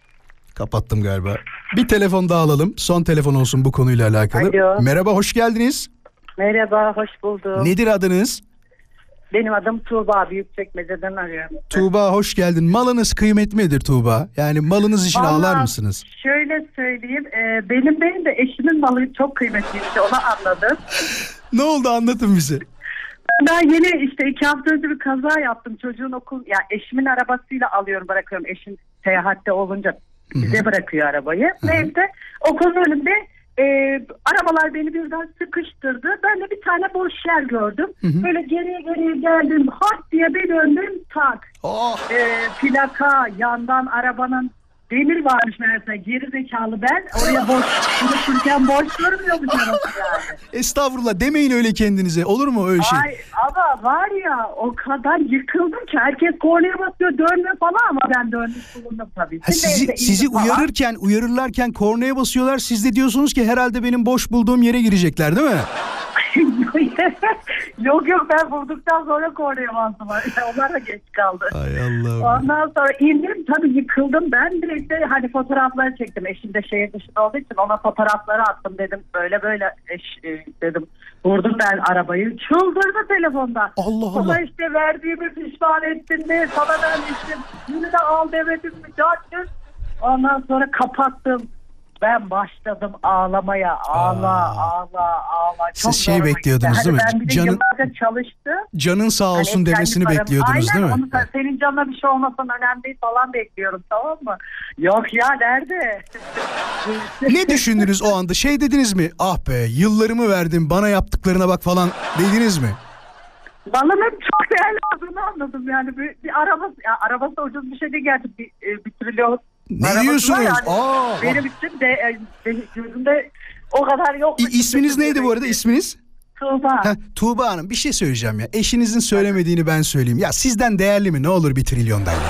Kapattım galiba. Bir telefon daha alalım. Son telefon olsun bu konuyla alakalı. Alo. Merhaba hoş geldiniz. Merhaba, hoş buldum. Nedir adınız? Benim adım Tuğba, Büyükçekmece'den arıyorum. Tuğba hoş geldin. Malınız kıymetlidir Tuğba. Yani malınız için Vallahi ağlar mısınız? Şöyle söyleyeyim, e, benim değil de eşimin malı çok kıymetliydi, onu anladım. Ne oldu anlatın bize. Ben yeni işte iki hafta önce bir kaza yaptım. Çocuğun okul, ya eşimin arabasıyla alıyorum bırakıyorum. Eşim seyahatte olunca bize bırakıyor arabayı. Neyse okulun önünde e, arabalar beni birden sıkıştırdı. Ben de bir tane boş yer gördüm. Böyle geriye geriye geldim. Hart diye bir döndüm tak. Oh. E, plaka yandan arabanın demir varmış meğerse geri zekalı ben oraya boş konuşurken boş durmuyormuş arası yani. Estağfurullah demeyin öyle kendinize. Olur mu öyle şey? Ay ama var ya o kadar yıkıldım ki herkes kornaya basıyor dönme falan ama ben dönmüş bulundum tabii. Ha, sizi sizi falan. uyarırken uyarırlarken kornaya basıyorlar. Siz de diyorsunuz ki herhalde benim boş bulduğum yere girecekler değil mi? yok yok ben vurduktan sonra kornaya bastım. Onlar da geç kaldı. Ay Allah'ım. Ondan sonra indim tabii yıkıldım. Ben direkt de hani fotoğrafları çektim. Eşim de şehir dışında olduğu için ona fotoğrafları attım dedim. Böyle böyle eş, e, dedim. Vurdum ben arabayı. Çıldırdı telefonda. Allah Sana Allah. işte verdiğimi pişman ettin de sana vermiştim. Yine de al demedim mi? Çarptın. Ondan sonra kapattım. Ben başladım ağlamaya. Ağla, ağla, ağla. Çok Siz şey zoruma bekliyordunuz gitti. değil mi? Hani ben bir de Canın- yıllarca çalıştım. Canın sağ olsun Hani demesini param- bekliyordunuz Aynen, değil mi? Onu da- senin canına bir şey olmasın önemli değil falan bekliyorum tamam mı? Yok ya nerede? Ne düşündünüz o anda? Şey dediniz mi? Ah be yıllarımı verdim bana yaptıklarına bak falan dediniz mi? Balımın çok değerli olduğunu anladım yani. Bir, bir arabası, ya arabası ucuz bir şey değil gerçi bir, e, bir trilyon Ne arabası var diyorsunuz? yani. Aa, Benim için de e, de- gözümde o kadar yok. İ- isminiz neydi bu arada isminiz? Tuğba. Heh, Tuğba Hanım bir şey söyleyeceğim ya. Eşinizin söylemediğini ben söyleyeyim. Ya sizden değerli mi? Ne olur bir trilyondan ya.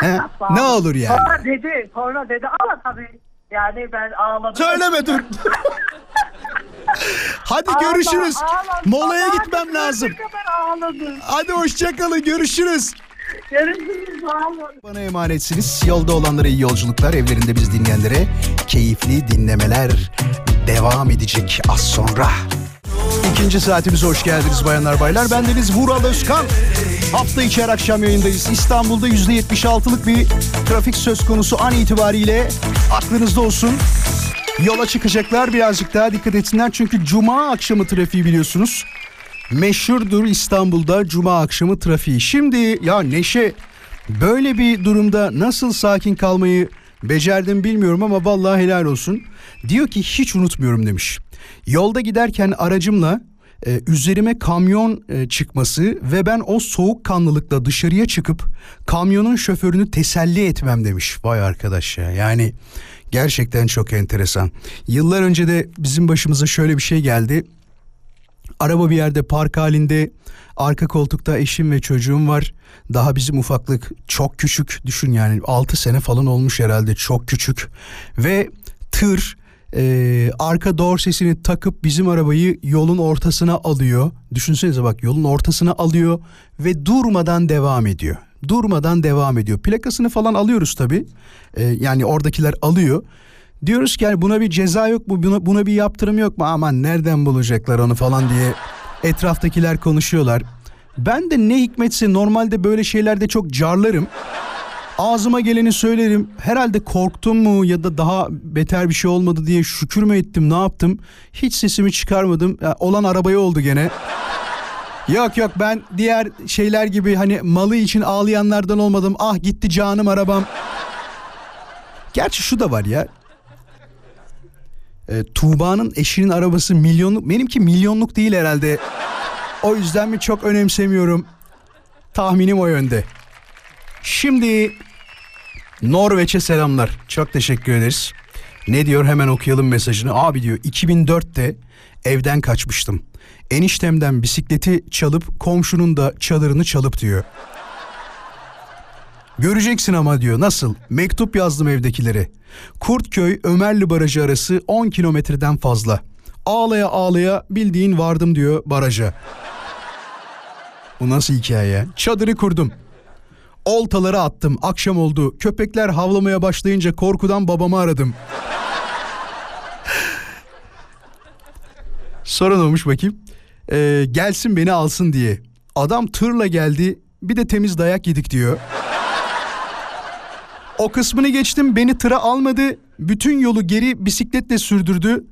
He? ne olur yani. Sonra dedi, sonra dedi ama tabii yani ben ağladım. Söyleme dur. Hadi Ağla, görüşürüz. ağla. Molaya Sabaha gitmem kadar lazım. ne kadar ağladım. Hadi hoşçakalın görüşürüz. Görüşürüz. Bana emanetsiniz. Yolda olanlara iyi yolculuklar. Evlerinde biz dinleyenlere keyifli dinlemeler devam edecek az sonra. İkinci saatimize hoş geldiniz bayanlar baylar. Ben Deniz Vural Özkan. Hafta içi her akşam yayındayız. İstanbul'da %76'lık bir trafik söz konusu an itibariyle aklınızda olsun. Yola çıkacaklar birazcık daha dikkat etsinler. Çünkü cuma akşamı trafiği biliyorsunuz. Meşhurdur İstanbul'da cuma akşamı trafiği. Şimdi ya Neşe böyle bir durumda nasıl sakin kalmayı becerdim bilmiyorum ama vallahi helal olsun. Diyor ki hiç unutmuyorum demiş. Yolda giderken aracımla e, üzerime kamyon e, çıkması ve ben o soğukkanlılıkla dışarıya çıkıp kamyonun şoförünü teselli etmem demiş. Vay arkadaş ya yani gerçekten çok enteresan. Yıllar önce de bizim başımıza şöyle bir şey geldi. Araba bir yerde park halinde arka koltukta eşim ve çocuğum var. Daha bizim ufaklık çok küçük düşün yani 6 sene falan olmuş herhalde çok küçük. Ve tır e, arka dorsesini takıp bizim arabayı yolun ortasına alıyor. Düşünsenize bak yolun ortasına alıyor ve durmadan devam ediyor. Durmadan devam ediyor. Plakasını falan alıyoruz tabii. E, yani oradakiler alıyor. Diyoruz ki yani buna bir ceza yok mu buna, buna bir yaptırım yok mu aman nereden bulacaklar onu falan diye etraftakiler konuşuyorlar. Ben de ne hikmetse normalde böyle şeylerde çok carlarım. Ağzıma geleni söylerim. Herhalde korktum mu ya da daha beter bir şey olmadı diye şükür mü ettim ne yaptım? Hiç sesimi çıkarmadım. Ya, olan arabaya oldu gene. Yok yok ben diğer şeyler gibi hani malı için ağlayanlardan olmadım. Ah gitti canım arabam. Gerçi şu da var ya. E, Tuğba'nın eşinin arabası milyonluk. Benimki milyonluk değil herhalde. O yüzden mi çok önemsemiyorum. Tahminim o yönde. Şimdi Norveç'e selamlar. Çok teşekkür ederiz. Ne diyor hemen okuyalım mesajını. Abi diyor 2004'te evden kaçmıştım. Eniştemden bisikleti çalıp komşunun da çadırını çalıp diyor. Göreceksin ama diyor nasıl? Mektup yazdım evdekilere. Kurtköy Ömerli Barajı arası 10 kilometreden fazla. Ağlaya ağlaya bildiğin vardım diyor baraja. Bu nasıl hikaye? Çadırı kurdum. Oltaları attım. Akşam oldu. Köpekler havlamaya başlayınca korkudan babamı aradım. Sorun olmuş bakayım. Ee, gelsin beni alsın diye. Adam tırla geldi. Bir de temiz dayak yedik diyor. O kısmını geçtim. Beni tıra almadı. Bütün yolu geri bisikletle sürdürdü.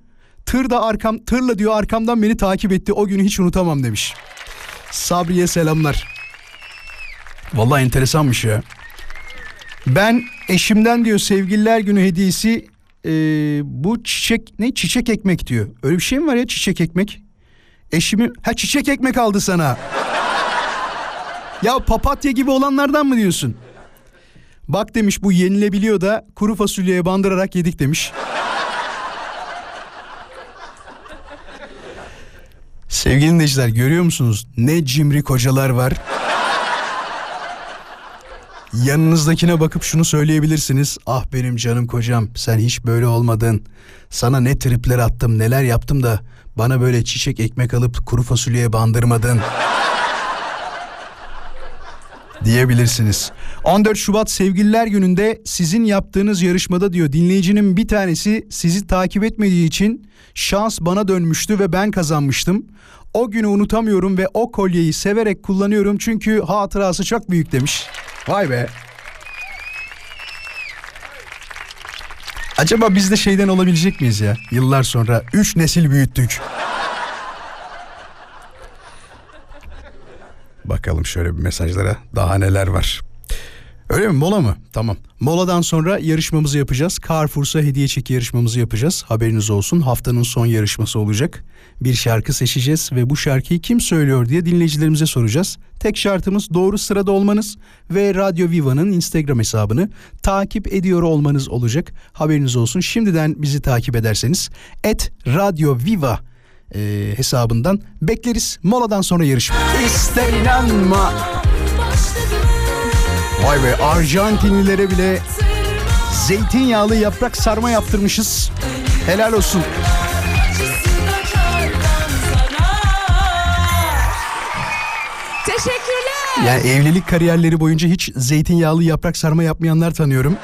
Tır da arkam tırla diyor arkamdan beni takip etti. O günü hiç unutamam demiş. Sabriye selamlar. Vallahi enteresanmış ya. Ben eşimden diyor sevgililer günü hediyesi e, bu çiçek ne çiçek ekmek diyor. Öyle bir şey mi var ya çiçek ekmek? Eşimi ha çiçek ekmek aldı sana. ya papatya gibi olanlardan mı diyorsun? Bak demiş bu yenilebiliyor da kuru fasulyeye bandırarak yedik demiş. Sevgili dinleyiciler görüyor musunuz? Ne cimri kocalar var. Yanınızdakine bakıp şunu söyleyebilirsiniz. Ah benim canım kocam sen hiç böyle olmadın. Sana ne tripler attım neler yaptım da bana böyle çiçek ekmek alıp kuru fasulyeye bandırmadın. Diyebilirsiniz. 14 Şubat Sevgililer Günü'nde sizin yaptığınız yarışmada diyor dinleyicinin bir tanesi sizi takip etmediği için şans bana dönmüştü ve ben kazanmıştım. O günü unutamıyorum ve o kolyeyi severek kullanıyorum çünkü hatırası çok büyük demiş. Vay be. Acaba biz de şeyden olabilecek miyiz ya? Yıllar sonra üç nesil büyüttük. Bakalım şöyle bir mesajlara daha neler var. Öyle mi mola mı? Tamam. Moladan sonra yarışmamızı yapacağız. Carrefour'sa hediye çeki yarışmamızı yapacağız. Haberiniz olsun haftanın son yarışması olacak. Bir şarkı seçeceğiz ve bu şarkıyı kim söylüyor diye dinleyicilerimize soracağız. Tek şartımız doğru sırada olmanız ve Radyo Viva'nın Instagram hesabını takip ediyor olmanız olacak. Haberiniz olsun. Şimdiden bizi takip ederseniz et Radyo Viva e, hesabından bekleriz. Moladan sonra yarışma. İster inanma. Vay be Arjantinlilere bile zeytinyağlı yaprak sarma yaptırmışız. Helal olsun. Teşekkürler. Yani evlilik kariyerleri boyunca hiç zeytinyağlı yaprak sarma yapmayanlar tanıyorum.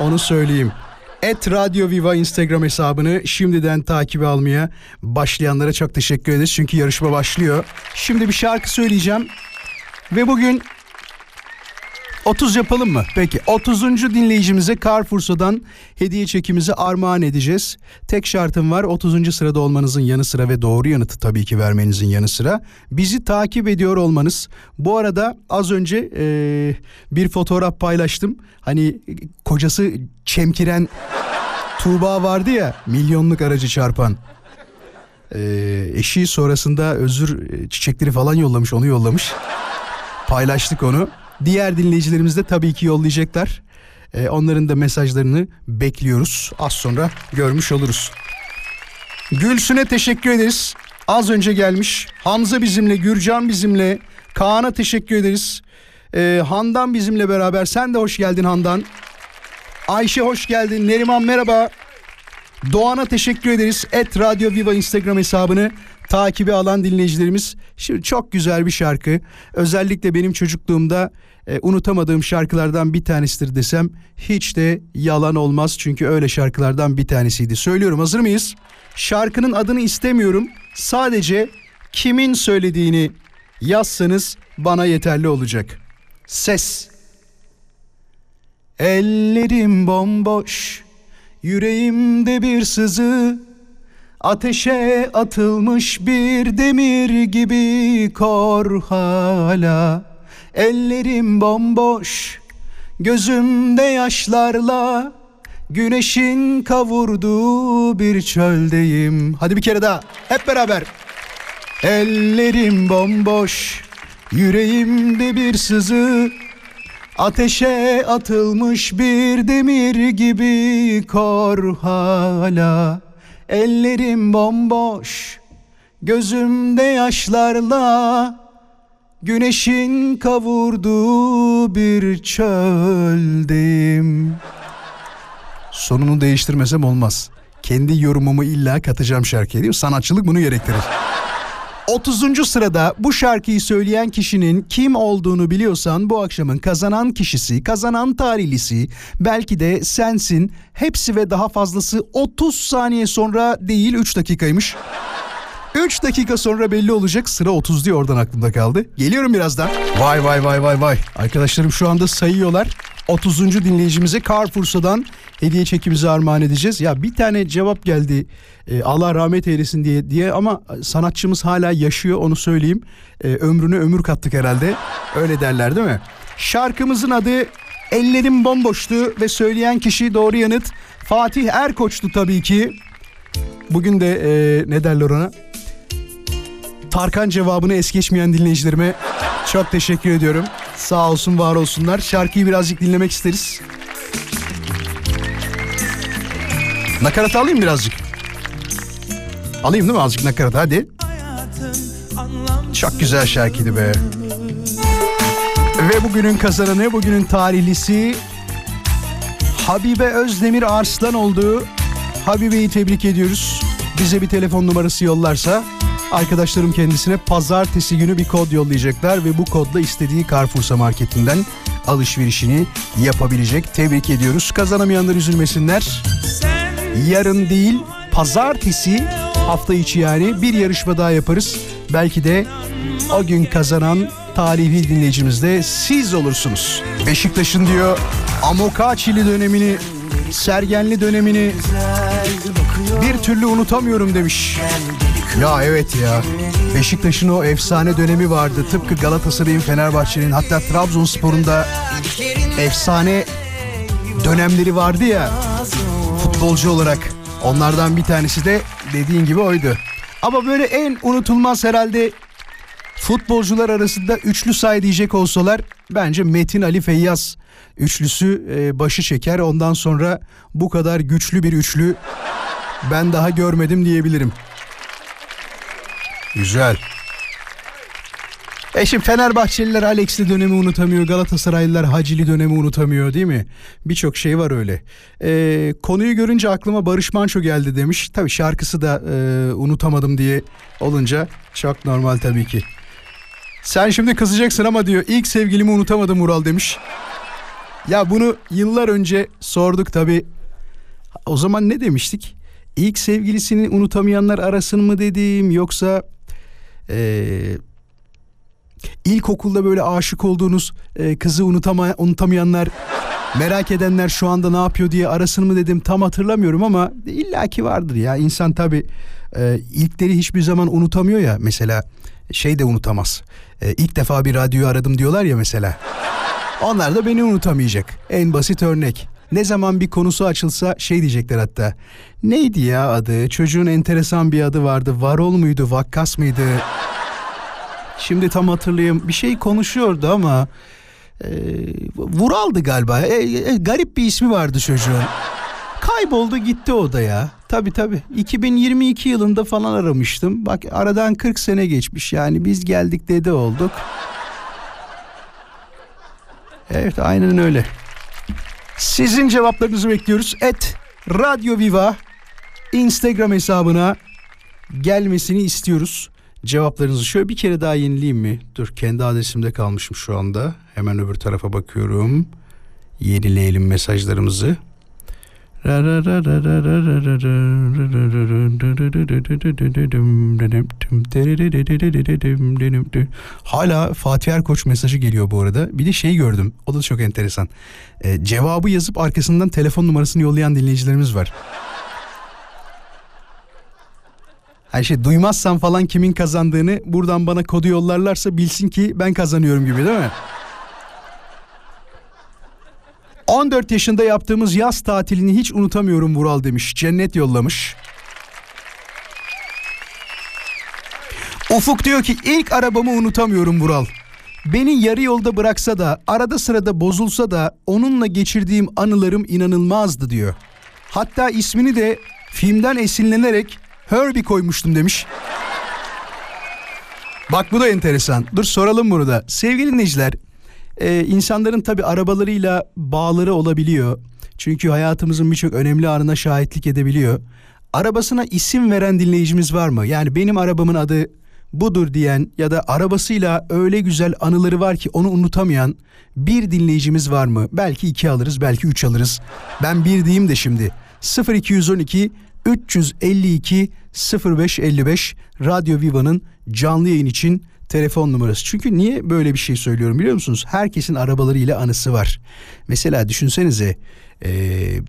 Onu söyleyeyim. Et Radio Viva Instagram hesabını şimdiden takibe almaya başlayanlara çok teşekkür ederiz. Çünkü yarışma başlıyor. Şimdi bir şarkı söyleyeceğim. Ve bugün 30 yapalım mı? Peki 30. dinleyicimize Carrefour'dan hediye çekimizi armağan edeceğiz. Tek şartım var 30. sırada olmanızın yanı sıra ve doğru yanıtı tabii ki vermenizin yanı sıra bizi takip ediyor olmanız. Bu arada az önce e, bir fotoğraf paylaştım. Hani kocası çemkiren Tuğba vardı ya milyonluk aracı çarpan. E, eşi sonrasında özür çiçekleri falan yollamış onu yollamış. Paylaştık onu. Diğer dinleyicilerimiz de tabii ki yollayacaklar. Ee, onların da mesajlarını bekliyoruz. Az sonra görmüş oluruz. Gülsün'e teşekkür ederiz. Az önce gelmiş. Hamza bizimle, Gürcan bizimle. Kaan'a teşekkür ederiz. Ee, Handan bizimle beraber. Sen de hoş geldin Handan. Ayşe hoş geldin. Neriman merhaba. Doğan'a teşekkür ederiz. Et Radyo Viva Instagram hesabını takibi alan dinleyicilerimiz. Şimdi çok güzel bir şarkı. Özellikle benim çocukluğumda e, unutamadığım şarkılardan bir tanesidir desem hiç de yalan olmaz. Çünkü öyle şarkılardan bir tanesiydi. Söylüyorum hazır mıyız? Şarkının adını istemiyorum. Sadece kimin söylediğini yazsanız bana yeterli olacak. Ses. Ellerim bomboş, yüreğimde bir sızı Ateşe atılmış bir demir gibi kor hala. Ellerim bomboş Gözümde yaşlarla. Güneşin kavurduğu bir çöldeyim. Hadi bir kere daha hep beraber. Ellerim bomboş Yüreğimde bir sızı. Ateşe atılmış bir demir gibi kor hala Ellerim bomboş Gözümde yaşlarla Güneşin kavurduğu bir çöldeyim Sonunu değiştirmesem olmaz. Kendi yorumumu illa katacağım şarkıya değil mi? Sanatçılık bunu gerektirir. 30. sırada bu şarkıyı söyleyen kişinin kim olduğunu biliyorsan bu akşamın kazanan kişisi, kazanan tarihlisi belki de sensin. Hepsi ve daha fazlası 30 saniye sonra değil 3 dakikaymış. 3 dakika sonra belli olacak. Sıra 30 diye oradan aklımda kaldı. Geliyorum birazdan. Vay vay vay vay vay. Arkadaşlarım şu anda sayıyorlar. 30. dinleyicimize Carrefour'dan hediye çekimizi armağan edeceğiz. Ya bir tane cevap geldi. E, Allah rahmet eylesin diye diye ama sanatçımız hala yaşıyor onu söyleyeyim. E, ömrüne ömür kattık herhalde. Öyle derler değil mi? Şarkımızın adı Ellerim bomboştu ve söyleyen kişi doğru yanıt Fatih Erkoç'tu tabii ki. Bugün de e, ne derler ona? Tarkan cevabını es geçmeyen dinleyicilerime çok teşekkür ediyorum. Sağ olsun var olsunlar. Şarkıyı birazcık dinlemek isteriz. Nakarat alayım birazcık. Alayım değil mi azıcık nakarat hadi. Çok güzel şarkıydı be. Ve bugünün kazananı, bugünün tarihlisi Habibe Özdemir Arslan oldu. Habibe'yi tebrik ediyoruz. Bize bir telefon numarası yollarsa arkadaşlarım kendisine pazartesi günü bir kod yollayacaklar ve bu kodla istediği Carrefour'sa marketinden alışverişini yapabilecek. Tebrik ediyoruz. Kazanamayanlar üzülmesinler. Yarın değil pazartesi hafta içi yani bir yarışma daha yaparız. Belki de o gün kazanan tarihi dinleyicimiz de siz olursunuz. Beşiktaş'ın diyor Amokaçili dönemini, Sergenli dönemini bir türlü unutamıyorum demiş. Ya evet ya. Beşiktaş'ın o efsane dönemi vardı. Tıpkı Galatasaray'ın, Fenerbahçe'nin hatta Trabzonspor'un da efsane dönemleri vardı ya futbolcu olarak. Onlardan bir tanesi de dediğin gibi oydu. Ama böyle en unutulmaz herhalde futbolcular arasında üçlü say diyecek olsalar bence Metin Ali Feyyaz üçlüsü e, başı çeker. Ondan sonra bu kadar güçlü bir üçlü ben daha görmedim diyebilirim. Güzel. E şimdi Fenerbahçeliler Alex'li dönemi unutamıyor. Galatasaraylılar Hacili dönemi unutamıyor değil mi? Birçok şey var öyle. E, konuyu görünce aklıma Barış Manço geldi demiş. Tabii şarkısı da e, unutamadım diye olunca çok normal tabii ki. Sen şimdi kızacaksın ama diyor ilk sevgilimi unutamadım Ural demiş. Ya bunu yıllar önce sorduk tabii. O zaman ne demiştik? İlk sevgilisini unutamayanlar arasın mı dedim yoksa e, ilkokulda böyle aşık olduğunuz e, kızı unutama, unutamayanlar merak edenler şu anda ne yapıyor diye arasın mı dedim tam hatırlamıyorum ama illaki vardır ya. İnsan tabi e, ilkleri hiçbir zaman unutamıyor ya. Mesela şey de unutamaz. E, ilk defa bir radyoyu aradım diyorlar ya mesela. Onlar da beni unutamayacak. En basit örnek ne zaman bir konusu açılsa şey diyecekler hatta. Neydi ya adı? Çocuğun enteresan bir adı vardı. Varol muydu? Vakkas mıydı? Şimdi tam hatırlayayım. Bir şey konuşuyordu ama e, Vural'dı galiba. E, e, garip bir ismi vardı çocuğun. Kayboldu gitti o da ya. Tabi tabi. 2022 yılında falan aramıştım. Bak aradan 40 sene geçmiş. Yani biz geldik dede olduk. Evet aynen öyle. Sizin cevaplarınızı bekliyoruz. Et Radyo Viva Instagram hesabına gelmesini istiyoruz. Cevaplarınızı şöyle bir kere daha yenileyim mi? Dur kendi adresimde kalmışım şu anda. Hemen öbür tarafa bakıyorum. Yenileyelim mesajlarımızı. Hala Fatih Erkoç mesajı geliyor bu arada. Bir de şey gördüm. O da çok enteresan. Ee, cevabı yazıp arkasından telefon numarasını yollayan dinleyicilerimiz var. Hani şey duymazsan falan kimin kazandığını buradan bana kodu yollarlarsa bilsin ki ben kazanıyorum gibi değil mi? 14 yaşında yaptığımız yaz tatilini hiç unutamıyorum Vural demiş. Cennet yollamış. Ufuk diyor ki ilk arabamı unutamıyorum Vural. Beni yarı yolda bıraksa da arada sırada bozulsa da onunla geçirdiğim anılarım inanılmazdı diyor. Hatta ismini de filmden esinlenerek Herbie koymuştum demiş. Bak bu da enteresan. Dur soralım bunu da. Sevgili dinleyiciler, e, insanların tabi arabalarıyla bağları olabiliyor. Çünkü hayatımızın birçok önemli anına şahitlik edebiliyor. Arabasına isim veren dinleyicimiz var mı? Yani benim arabamın adı budur diyen ya da arabasıyla öyle güzel anıları var ki onu unutamayan bir dinleyicimiz var mı? Belki iki alırız, belki üç alırız. Ben bir diyeyim de şimdi. 0212 352 0555 Radyo Viva'nın canlı yayın için telefon numarası. Çünkü niye böyle bir şey söylüyorum biliyor musunuz? Herkesin arabalarıyla anısı var. Mesela düşünsenize ee,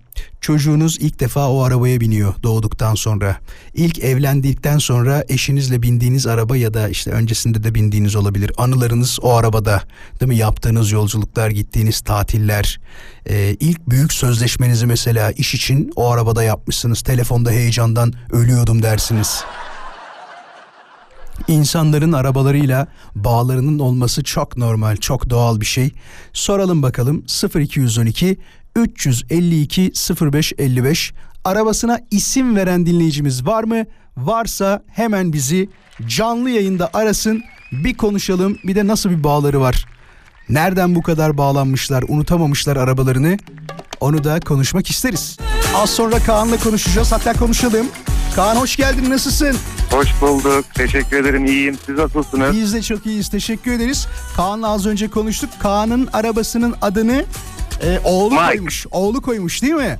çocuğunuz ilk defa o arabaya biniyor doğduktan sonra. İlk evlendikten sonra eşinizle bindiğiniz araba ya da işte öncesinde de bindiğiniz olabilir. Anılarınız o arabada değil mi? Yaptığınız yolculuklar, gittiğiniz tatiller. Ee, ilk büyük sözleşmenizi mesela iş için o arabada yapmışsınız. Telefonda heyecandan ölüyordum dersiniz. İnsanların arabalarıyla bağlarının olması çok normal, çok doğal bir şey. Soralım bakalım 0212 352 0555 arabasına isim veren dinleyicimiz var mı? Varsa hemen bizi canlı yayında arasın. Bir konuşalım. Bir de nasıl bir bağları var? Nereden bu kadar bağlanmışlar, unutamamışlar arabalarını? Onu da konuşmak isteriz. Az sonra Kaan'la konuşacağız. Hatta konuşalım. Kaan hoş geldin. Nasılsın? Hoş bulduk. Teşekkür ederim. İyiyim. Siz nasılsınız? Biz de çok iyiyiz. Teşekkür ederiz. Kaan'la az önce konuştuk. Kaan'ın arabasının adını e, oğlu Mike. koymuş. Oğlu koymuş değil mi?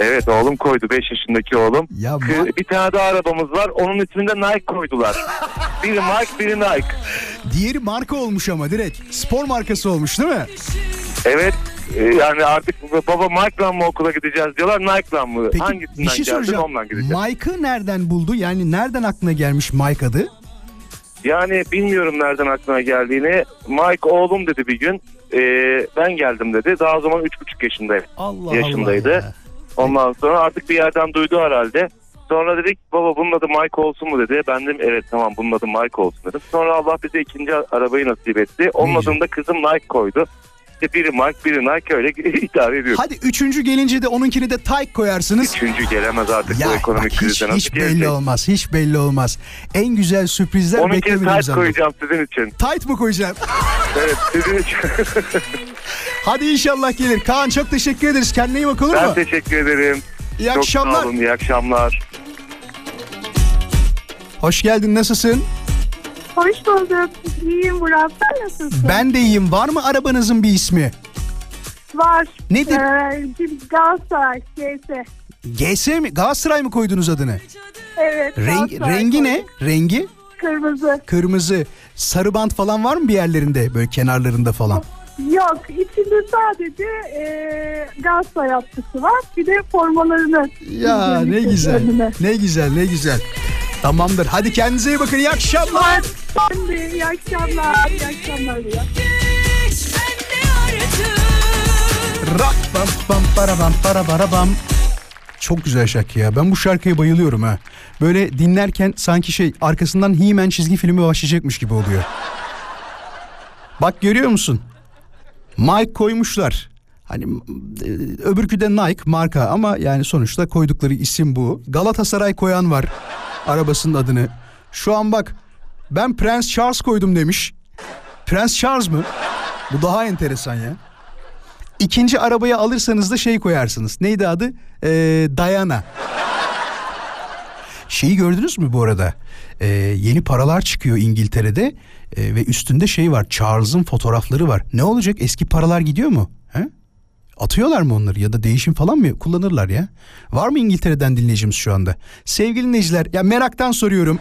Evet oğlum koydu 5 yaşındaki oğlum. Ya Kı- bir tane daha arabamız var. Onun ismini de Nike koydular. biri Mike biri Nike. Diğeri marka olmuş ama direkt. Spor markası olmuş değil mi? Evet e, yani artık baba Mike'la mı okula gideceğiz diyorlar Nike'la mı? Peki Hangisinden bir şey ondan gideceğiz. Mike'ı nereden buldu? Yani nereden aklına gelmiş Mike adı? Yani bilmiyorum nereden aklına geldiğini. Mike oğlum dedi bir gün. E, ben geldim dedi. Daha o zaman 3,5 yaşındayım. Allah yaşındaydı. Allah ya. Ondan sonra artık bir yerden duydu herhalde. Sonra dedik baba bunun adı Mike olsun mu dedi. Ben dedim evet tamam bunun adı Mike olsun dedim. Sonra Allah bize ikinci arabayı nasip etti. Onun adını da kızım Nike koydu. İşte biri Mike biri Nike öyle idare ediyoruz. Hadi üçüncü gelince de onunkini de Tyke koyarsınız. Üçüncü gelemez artık Ya bu ekonomik hiç, krizden. nasıl hiç belli gelecek? olmaz. Hiç belli olmaz. En güzel sürprizler beklemediğimiz ters anda. koyacağım sizin için. Tight mı koyacağım? Evet sizin için. Hadi inşallah gelir. Kaan çok teşekkür ederiz. Kendine iyi bak olur ben mu? teşekkür ederim. İyi Çok akşamlar. sağ olun iyi akşamlar. Hoş geldin nasılsın? Hoş bulduk. İyiyim Murat. Sen nasılsın? Ben de iyiyim. Var mı arabanızın bir ismi? Var. Nedir? Ee, Galatasaray. GS. GS mi? Galatasaray mı koydunuz adını? Evet. Renk, Galatasaray rengi ne? Rengi? Kırmızı. Kırmızı. Sarı bant falan var mı bir yerlerinde? Böyle kenarlarında falan. Yok. İçinde sadece e, Galatasaray atkısı var. Bir de formalarını. Ya ne güzel. önüne. Ne güzel ne güzel. Tamamdır. Hadi kendinize iyi bakın. İyi akşamlar. Ben de iyi akşamlar. İyi akşamlar. Ya. Rak bam bam para bam para para bam. Çok güzel şarkı ya. Ben bu şarkıya bayılıyorum ha. Böyle dinlerken sanki şey arkasından He-Man çizgi filmi başlayacakmış gibi oluyor. Bak görüyor musun? Mike koymuşlar. Hani e, öbürkü de Nike marka ama yani sonuçta koydukları isim bu. Galatasaray koyan var arabasının adını. Şu an bak ben Prens Charles koydum demiş. Prens Charles mı? Bu daha enteresan ya. İkinci arabayı alırsanız da şey koyarsınız. Neydi adı? Ee, Diana. Şeyi gördünüz mü bu arada? Ee, yeni paralar çıkıyor İngiltere'de Ee, ve üstünde şey var. Charles'ın fotoğrafları var. Ne olacak? Eski paralar gidiyor mu? He? Atıyorlar mı onları ya da değişim falan mı kullanırlar ya? Var mı İngiltere'den dinleyicimiz şu anda? Sevgili dinleyiciler ya meraktan soruyorum.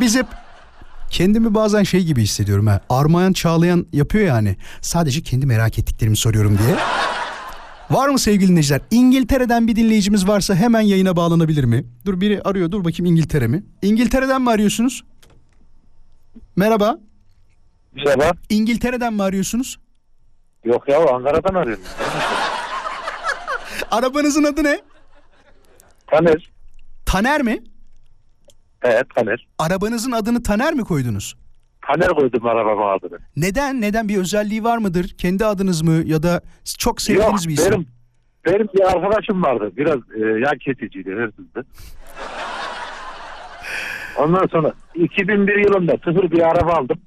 Biz hep kendimi bazen şey gibi hissediyorum ha. Armayan Çağlayan yapıyor yani. Sadece kendi merak ettiklerimi soruyorum diye. Var mı sevgili dinleyiciler? İngiltere'den bir dinleyicimiz varsa hemen yayına bağlanabilir mi? Dur biri arıyor dur bakayım İngiltere mi? İngiltere'den mi arıyorsunuz? Merhaba. Merhaba. İngiltere'den mi arıyorsunuz? Yok ya Ankara'dan arıyorum. Arabanızın adı ne? Taner. Taner mi? Evet Taner. Arabanızın adını Taner mi koydunuz? Taner koydum arabama adını. Neden? Neden bir özelliği var mıdır? Kendi adınız mı ya da çok sevdiğiniz Yok bir isim? benim, benim bir arkadaşım vardı. Biraz e, yan kesiciydi, hırsızdı. Ondan sonra 2001 yılında sıfır bir araba aldım.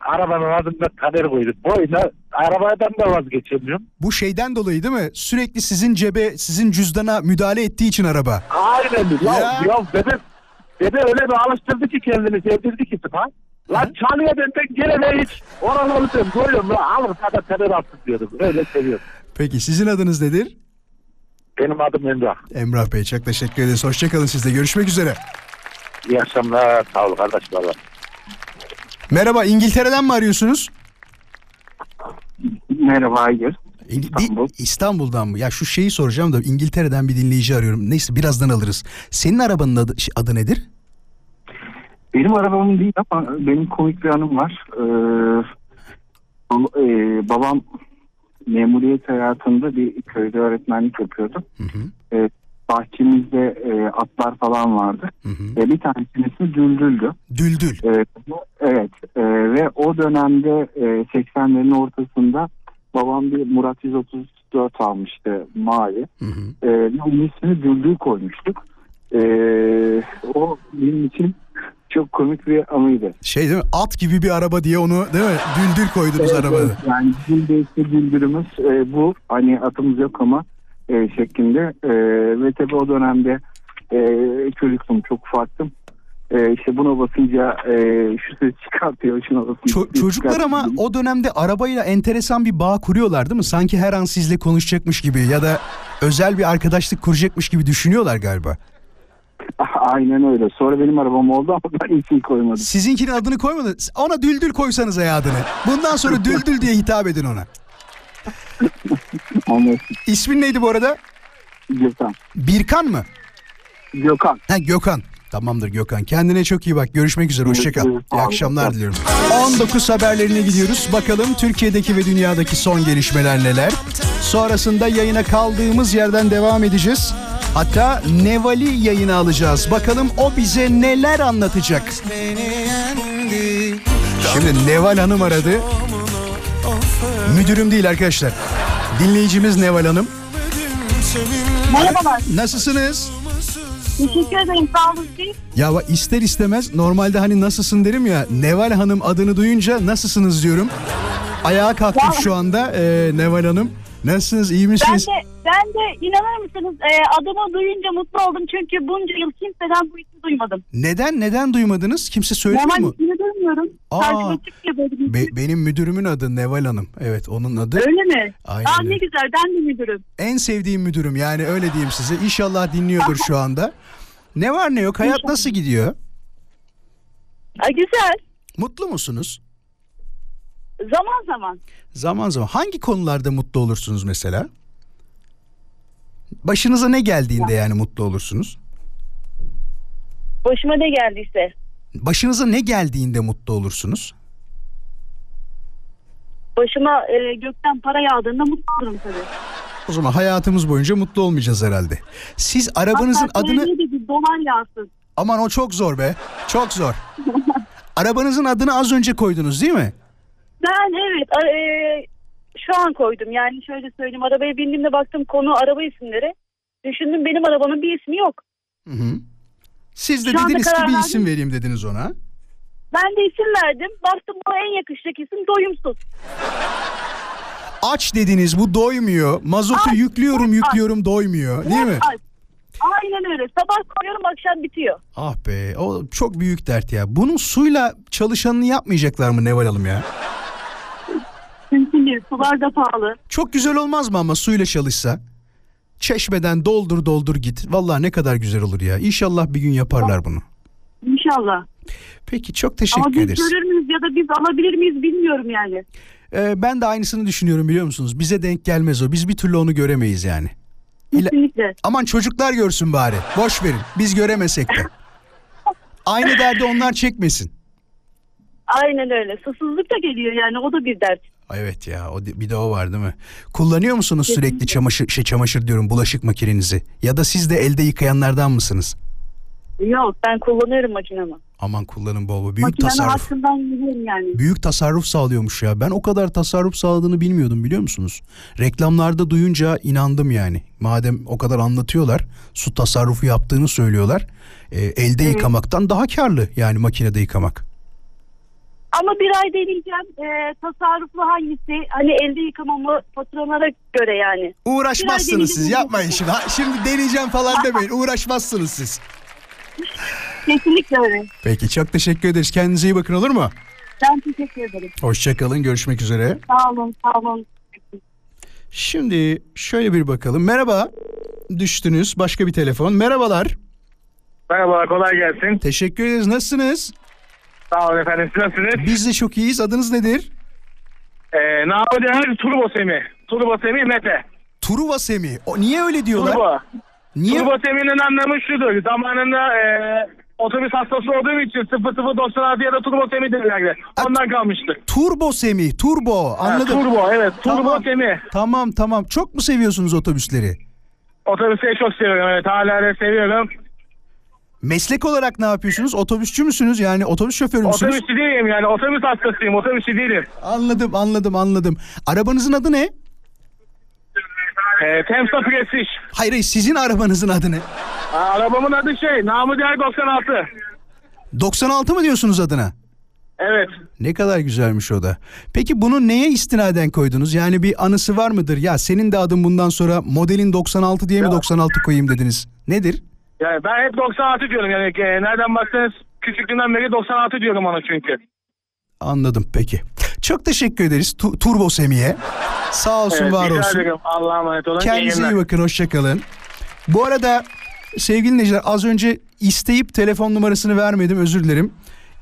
Arabanın adını da Taner koydum. Boyuna arabadan da vazgeçemiyorum. Bu şeyden dolayı değil mi? Sürekli sizin cebe, sizin cüzdana müdahale ettiği için araba. Aynen. Ya, Ya. ya. dede, dede öyle bir alıştırdı ki kendini sevdirdi ki sıfa. Lan çalıyor benden gene de hiç. Oralı alıyorum koyuyorum. Lan alır kadar Taner alsın diyordum. Öyle seviyorum. Peki sizin adınız nedir? Benim adım Emrah. Emrah Bey çok teşekkür ederiz. Hoşçakalın siz de. Görüşmek üzere. İyi akşamlar. Sağ ol kardeş. Valla. Merhaba İngiltere'den mi arıyorsunuz? Merhaba hayır. İstanbul. İstanbul'dan mı? Ya şu şeyi soracağım da İngiltere'den bir dinleyici arıyorum. Neyse birazdan alırız. Senin arabanın adı, adı nedir? Benim arabamın değil ama benim komik bir anım var. Ee, e, babam memuriyet hayatında bir köyde öğretmenlik yapıyordu. Ee, bahçemizde e, atlar falan vardı. Ve bir tanesinin ismi Düldül'dü. Düldül. Ee, evet. e, ve o dönemde e, 80'lerin ortasında babam bir Murat 134 almıştı mavi. Ee, ve onun ismini Düldül koymuştuk. Ee, o benim için çok komik bir anıydı. Şey değil mi? At gibi bir araba diye onu değil mi? Düldül koydunuz Evet, arabada. evet. Yani bizim de işte Düldül'ümüz e, bu. Hani atımız yok ama e, şeklinde. E, ve tabii o dönemde e, çocuktum, çok ufaktım. E, işte buna basınca e, şu ses çıkartıyor, şuna basınca Ço- çocuklar ama o dönemde arabayla enteresan bir bağ kuruyorlar değil mi? Sanki her an sizle konuşacakmış gibi ya da özel bir arkadaşlık kuracakmış gibi düşünüyorlar galiba. Aynen öyle. Sonra benim arabam oldu ama ben isim koymadım. Sizinkinin adını koymadın. Ona Düldül koysanız ya adını. Bundan sonra Düldül diye hitap edin ona. Anladım. İsmin neydi bu arada? Gökhan. Birkan mı? Gökhan. Ha Gökhan. Tamamdır Gökhan. Kendine çok iyi bak. Görüşmek üzere. Hoşçakal. İyi akşamlar diliyorum. 19 haberlerine gidiyoruz. Bakalım Türkiye'deki ve dünyadaki son gelişmeler neler. Sonrasında yayına kaldığımız yerden devam edeceğiz. Hatta Neval'i yayına alacağız. Bakalım o bize neler anlatacak. Şimdi Neval Hanım aradı. Müdürüm değil arkadaşlar. Dinleyicimiz Neval Hanım. Merhabalar. Nasılsınız? Teşekkür ederim. Sağ olun siz. Ya bak ister istemez normalde hani nasılsın derim ya Neval Hanım adını duyunca nasılsınız diyorum. Ayağa kalktım şu anda e, Neval Hanım. Nasılsınız iyi Ben misiniz? de, ben de inanır mısınız e, adımı duyunca mutlu oldum. Çünkü bunca yıl kimseden bu duymadım. Neden neden duymadınız? Kimse söylüyor Normal mu? ismini duymuyorum. Aa. Be- benim müdürümün adı Neval Hanım. Evet onun adı. Öyle mi? Aynen Aa, ne güzel ben de müdürüm. En sevdiğim müdürüm yani öyle diyeyim size. İnşallah dinliyordur şu anda. Ne var ne yok hayat nasıl gidiyor? Ay, güzel. Mutlu musunuz? Zaman zaman. Zaman zaman hangi konularda mutlu olursunuz mesela? Başınıza ne geldiğinde yani mutlu olursunuz? Başıma ne geldiyse. Başınıza ne geldiğinde mutlu olursunuz? Başıma e, gökten para yağdığında mutlu olurum tabii. O zaman hayatımız boyunca mutlu olmayacağız herhalde. Siz arabanızın Hatta adını... Bir dolar yağsın. Aman o çok zor be. Çok zor. Arabanızın adını az önce koydunuz değil mi? Ben evet a- e, şu an koydum. Yani şöyle söyleyeyim. Arabaya bindiğimde baktım konu araba isimleri. Düşündüm benim arabanın bir ismi yok. Hı hı. Siz de Şu anda dediniz ki karar bir verdim. isim vereyim dediniz ona. Ben de isim verdim. Baktım bu en yakışacak isim doyumsuz. Aç dediniz bu doymuyor. Mazotu yüklüyorum yüklüyorum doymuyor değil mi? Ay, Aynen öyle. Sabah koyuyorum akşam bitiyor. Ah be o çok büyük dert ya. Bunun suyla çalışanını yapmayacaklar mı Neval Hanım ya? Mümkün değil. Sular da pahalı. Çok güzel olmaz mı ama suyla çalışsa? Çeşmeden doldur doldur git. Vallahi ne kadar güzel olur ya. İnşallah bir gün yaparlar bunu. İnşallah. Peki çok teşekkür Ama biz ederiz. görür müyüz ya da biz alabilir miyiz bilmiyorum yani. Ee, ben de aynısını düşünüyorum biliyor musunuz? Bize denk gelmez o. Biz bir türlü onu göremeyiz yani. Kesinlikle. Aman çocuklar görsün bari. Boş verin. Biz göremesek de. Aynı derdi onlar çekmesin. Aynen öyle. Susuzluk da geliyor yani o da bir dert. Evet ya o bir de o var değil mi? Kullanıyor musunuz sürekli çamaşır şey çamaşır diyorum bulaşık makinenizi ya da siz de elde yıkayanlardan mısınız? Yok ben kullanıyorum makinemi. Aman kullanın bol. Büyük Makinenin tasarruf. hakkından yiyorum yani. Büyük tasarruf sağlıyormuş ya. Ben o kadar tasarruf sağladığını bilmiyordum biliyor musunuz? Reklamlarda duyunca inandım yani. Madem o kadar anlatıyorlar, su tasarrufu yaptığını söylüyorlar. e, elde yıkamaktan daha karlı yani makinede yıkamak. Ama bir ay deneyeceğim. Ee, tasarruflu hangisi? Hani elde yıkamamı faturalara göre yani. Uğraşmazsınız siz yapmayın şimdi. Ha, Şimdi deneyeceğim falan demeyin. Uğraşmazsınız siz. Kesinlikle öyle. Peki çok teşekkür ederiz. Kendinize iyi bakın olur mu? Ben teşekkür ederim. Hoşçakalın. Görüşmek üzere. Sağ olun, sağ olun. Şimdi şöyle bir bakalım. Merhaba. Düştünüz. Başka bir telefon. Merhabalar. Merhaba kolay gelsin. Teşekkür ederiz. Nasılsınız? Sağ olun efendim siz nasılsınız? Biz de çok iyiyiz. Adınız nedir? Ee, Namı Değer Turbo Semi. Turbo Semi Mete. Truva Semi. O, niye öyle diyorlar? Turbo. Niye? Turbo Semi'nin anlamı şudur. Zamanında e, otobüs hastası olduğum için 0096 ya da Turbo Semi derlerdi. Ondan kalmıştı. Turbo Semi. Turbo. Anladım. turbo, evet. Turbo tamam. Semi. Tamam tamam. Çok mu seviyorsunuz otobüsleri? Otobüsleri çok seviyorum evet. Hala da seviyorum. Meslek olarak ne yapıyorsunuz? Otobüsçü müsünüz? Yani otobüs şoförü müsünüz? Otobüsçü değilim yani. Otobüs hastasıyım. Otobüsçü değilim. Anladım anladım anladım. Arabanızın adı ne? E, Temsa Prestige. Hayır hayır sizin arabanızın adı ne? Aa, arabamın adı şey. Namı Değer 96. 96 mı diyorsunuz adına? Evet. Ne kadar güzelmiş o da. Peki bunu neye istinaden koydunuz? Yani bir anısı var mıdır? Ya senin de adın bundan sonra modelin 96 diye mi 96 koyayım dediniz? Nedir? Yani ben hep 96 diyorum yani e, nereden baksanız küçüklüğümden beri 96 diyorum ona çünkü. Anladım peki. Çok teşekkür ederiz Tu- Turbo Semi'ye. Sağ olsun Evet, var olsun. ederim. Allah'a emanet olun. İyi Kendinize günler. iyi bakın hoşçakalın. Bu arada sevgili dinleyiciler az önce isteyip telefon numarasını vermedim özür dilerim.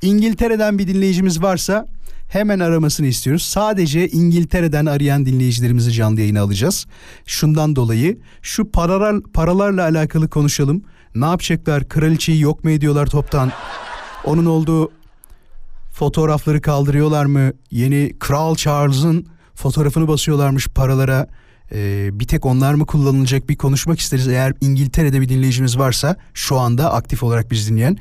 İngiltere'den bir dinleyicimiz varsa hemen aramasını istiyoruz. Sadece İngiltere'den arayan dinleyicilerimizi canlı yayına alacağız. Şundan dolayı şu paralar, paralarla alakalı konuşalım. Ne yapacaklar? Kraliçeyi yok mu ediyorlar toptan? Onun olduğu fotoğrafları kaldırıyorlar mı? Yeni Kral Charles'ın fotoğrafını basıyorlarmış paralara. Ee, bir tek onlar mı kullanılacak bir konuşmak isteriz. Eğer İngiltere'de bir dinleyicimiz varsa şu anda aktif olarak biz dinleyen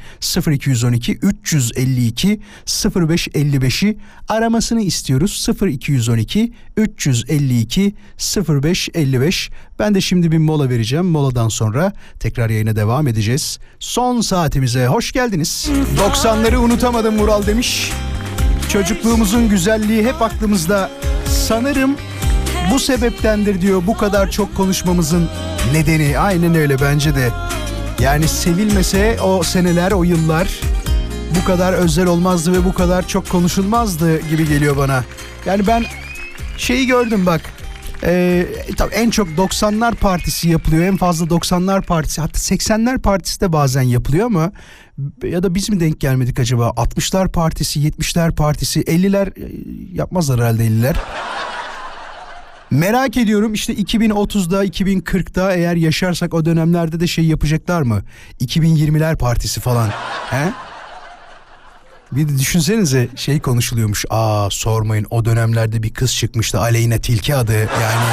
0212 352 0555'i aramasını istiyoruz. 0212 352 0555 ben de şimdi bir mola vereceğim. Moladan sonra tekrar yayına devam edeceğiz. Son saatimize hoş geldiniz. 90'ları unutamadım Mural demiş. Çocukluğumuzun güzelliği hep aklımızda. Sanırım bu sebeptendir diyor bu kadar çok konuşmamızın nedeni. Aynen öyle bence de. Yani sevilmese o seneler, o yıllar bu kadar özel olmazdı ve bu kadar çok konuşulmazdı gibi geliyor bana. Yani ben şeyi gördüm bak. Ee, tabii en çok 90'lar partisi yapılıyor. En fazla 90'lar partisi hatta 80'ler partisi de bazen yapılıyor ama ya da biz mi denk gelmedik acaba? 60'lar partisi, 70'ler partisi, 50'ler e, yapmazlar herhalde 50'ler. Merak ediyorum işte 2030'da 2040'da eğer yaşarsak o dönemlerde de şey yapacaklar mı? 2020'ler partisi falan. He? Bir de düşünsenize şey konuşuluyormuş. Aa sormayın o dönemlerde bir kız çıkmıştı Aleyna Tilki adı. Yani